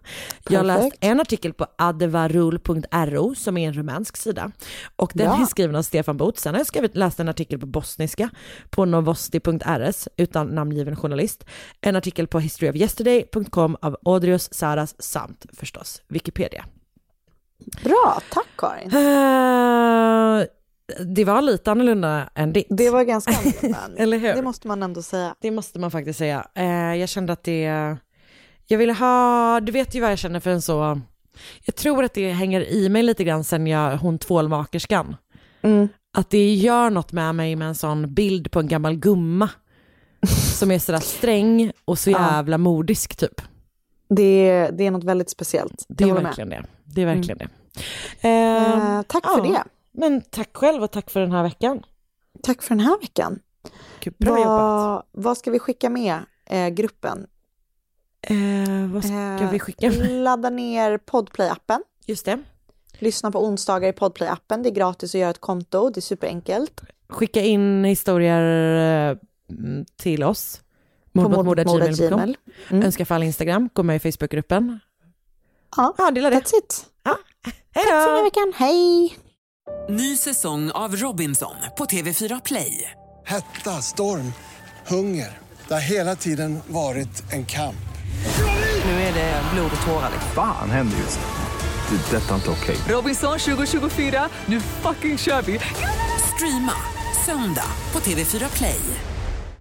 Jag har läst en artikel på adevarul.ro som är en rumänsk sida och den Ja. är skriven av Stefan Booth. Sen har jag skrivit, läst en artikel på bosniska på novosti.rs utan namngiven journalist. En artikel på historyofyesterday.com av Saras samt förstås Wikipedia. Bra, tack Karin. Eh, det var lite annorlunda än ditt. Det var ganska annorlunda. Eller hur? Det måste man ändå säga. Det måste man faktiskt säga. Eh, jag kände att det, jag ville ha, du vet ju vad jag känner för en så, jag tror att det hänger i mig lite grann sen jag, hon tvålmakerskan. Mm. Att det gör något med mig med en sån bild på en gammal gumma som är sådär sträng och så jävla modisk typ. Det, är- det är något väldigt speciellt. Det är håller med. verkligen det. Det är verkligen det. Eh, Eh, tack för ja. det. Men tack själv och tack för den här veckan. Tack för den här veckan. Gud, bra jobbat. vad, ska vi skicka med eh, gruppen? Eh, vad ska Eh, vi skicka med? Ladda ner Podplay-appen. Just det. Lyssna på onsdagar i Podplay-appen. Det är gratis att göra ett konto. Det är superenkelt. Skicka in historier eh, mm, till oss. På Mord. Mm. Önska fall Instagram, gå med i Facebookgruppen. Ja, ja det är det. That's it. Ja. Tack för den veckan. Hej! Ny säsong av Robinson på TV4 Play. Hetta, storm, hunger. Det har hela tiden varit en kamp. Nu är det blod och tårar. Fan händer just nu. Det. är Detta är inte okej. Robinson 2024, nu fucking kör vi! Streama söndag på TV4 Play.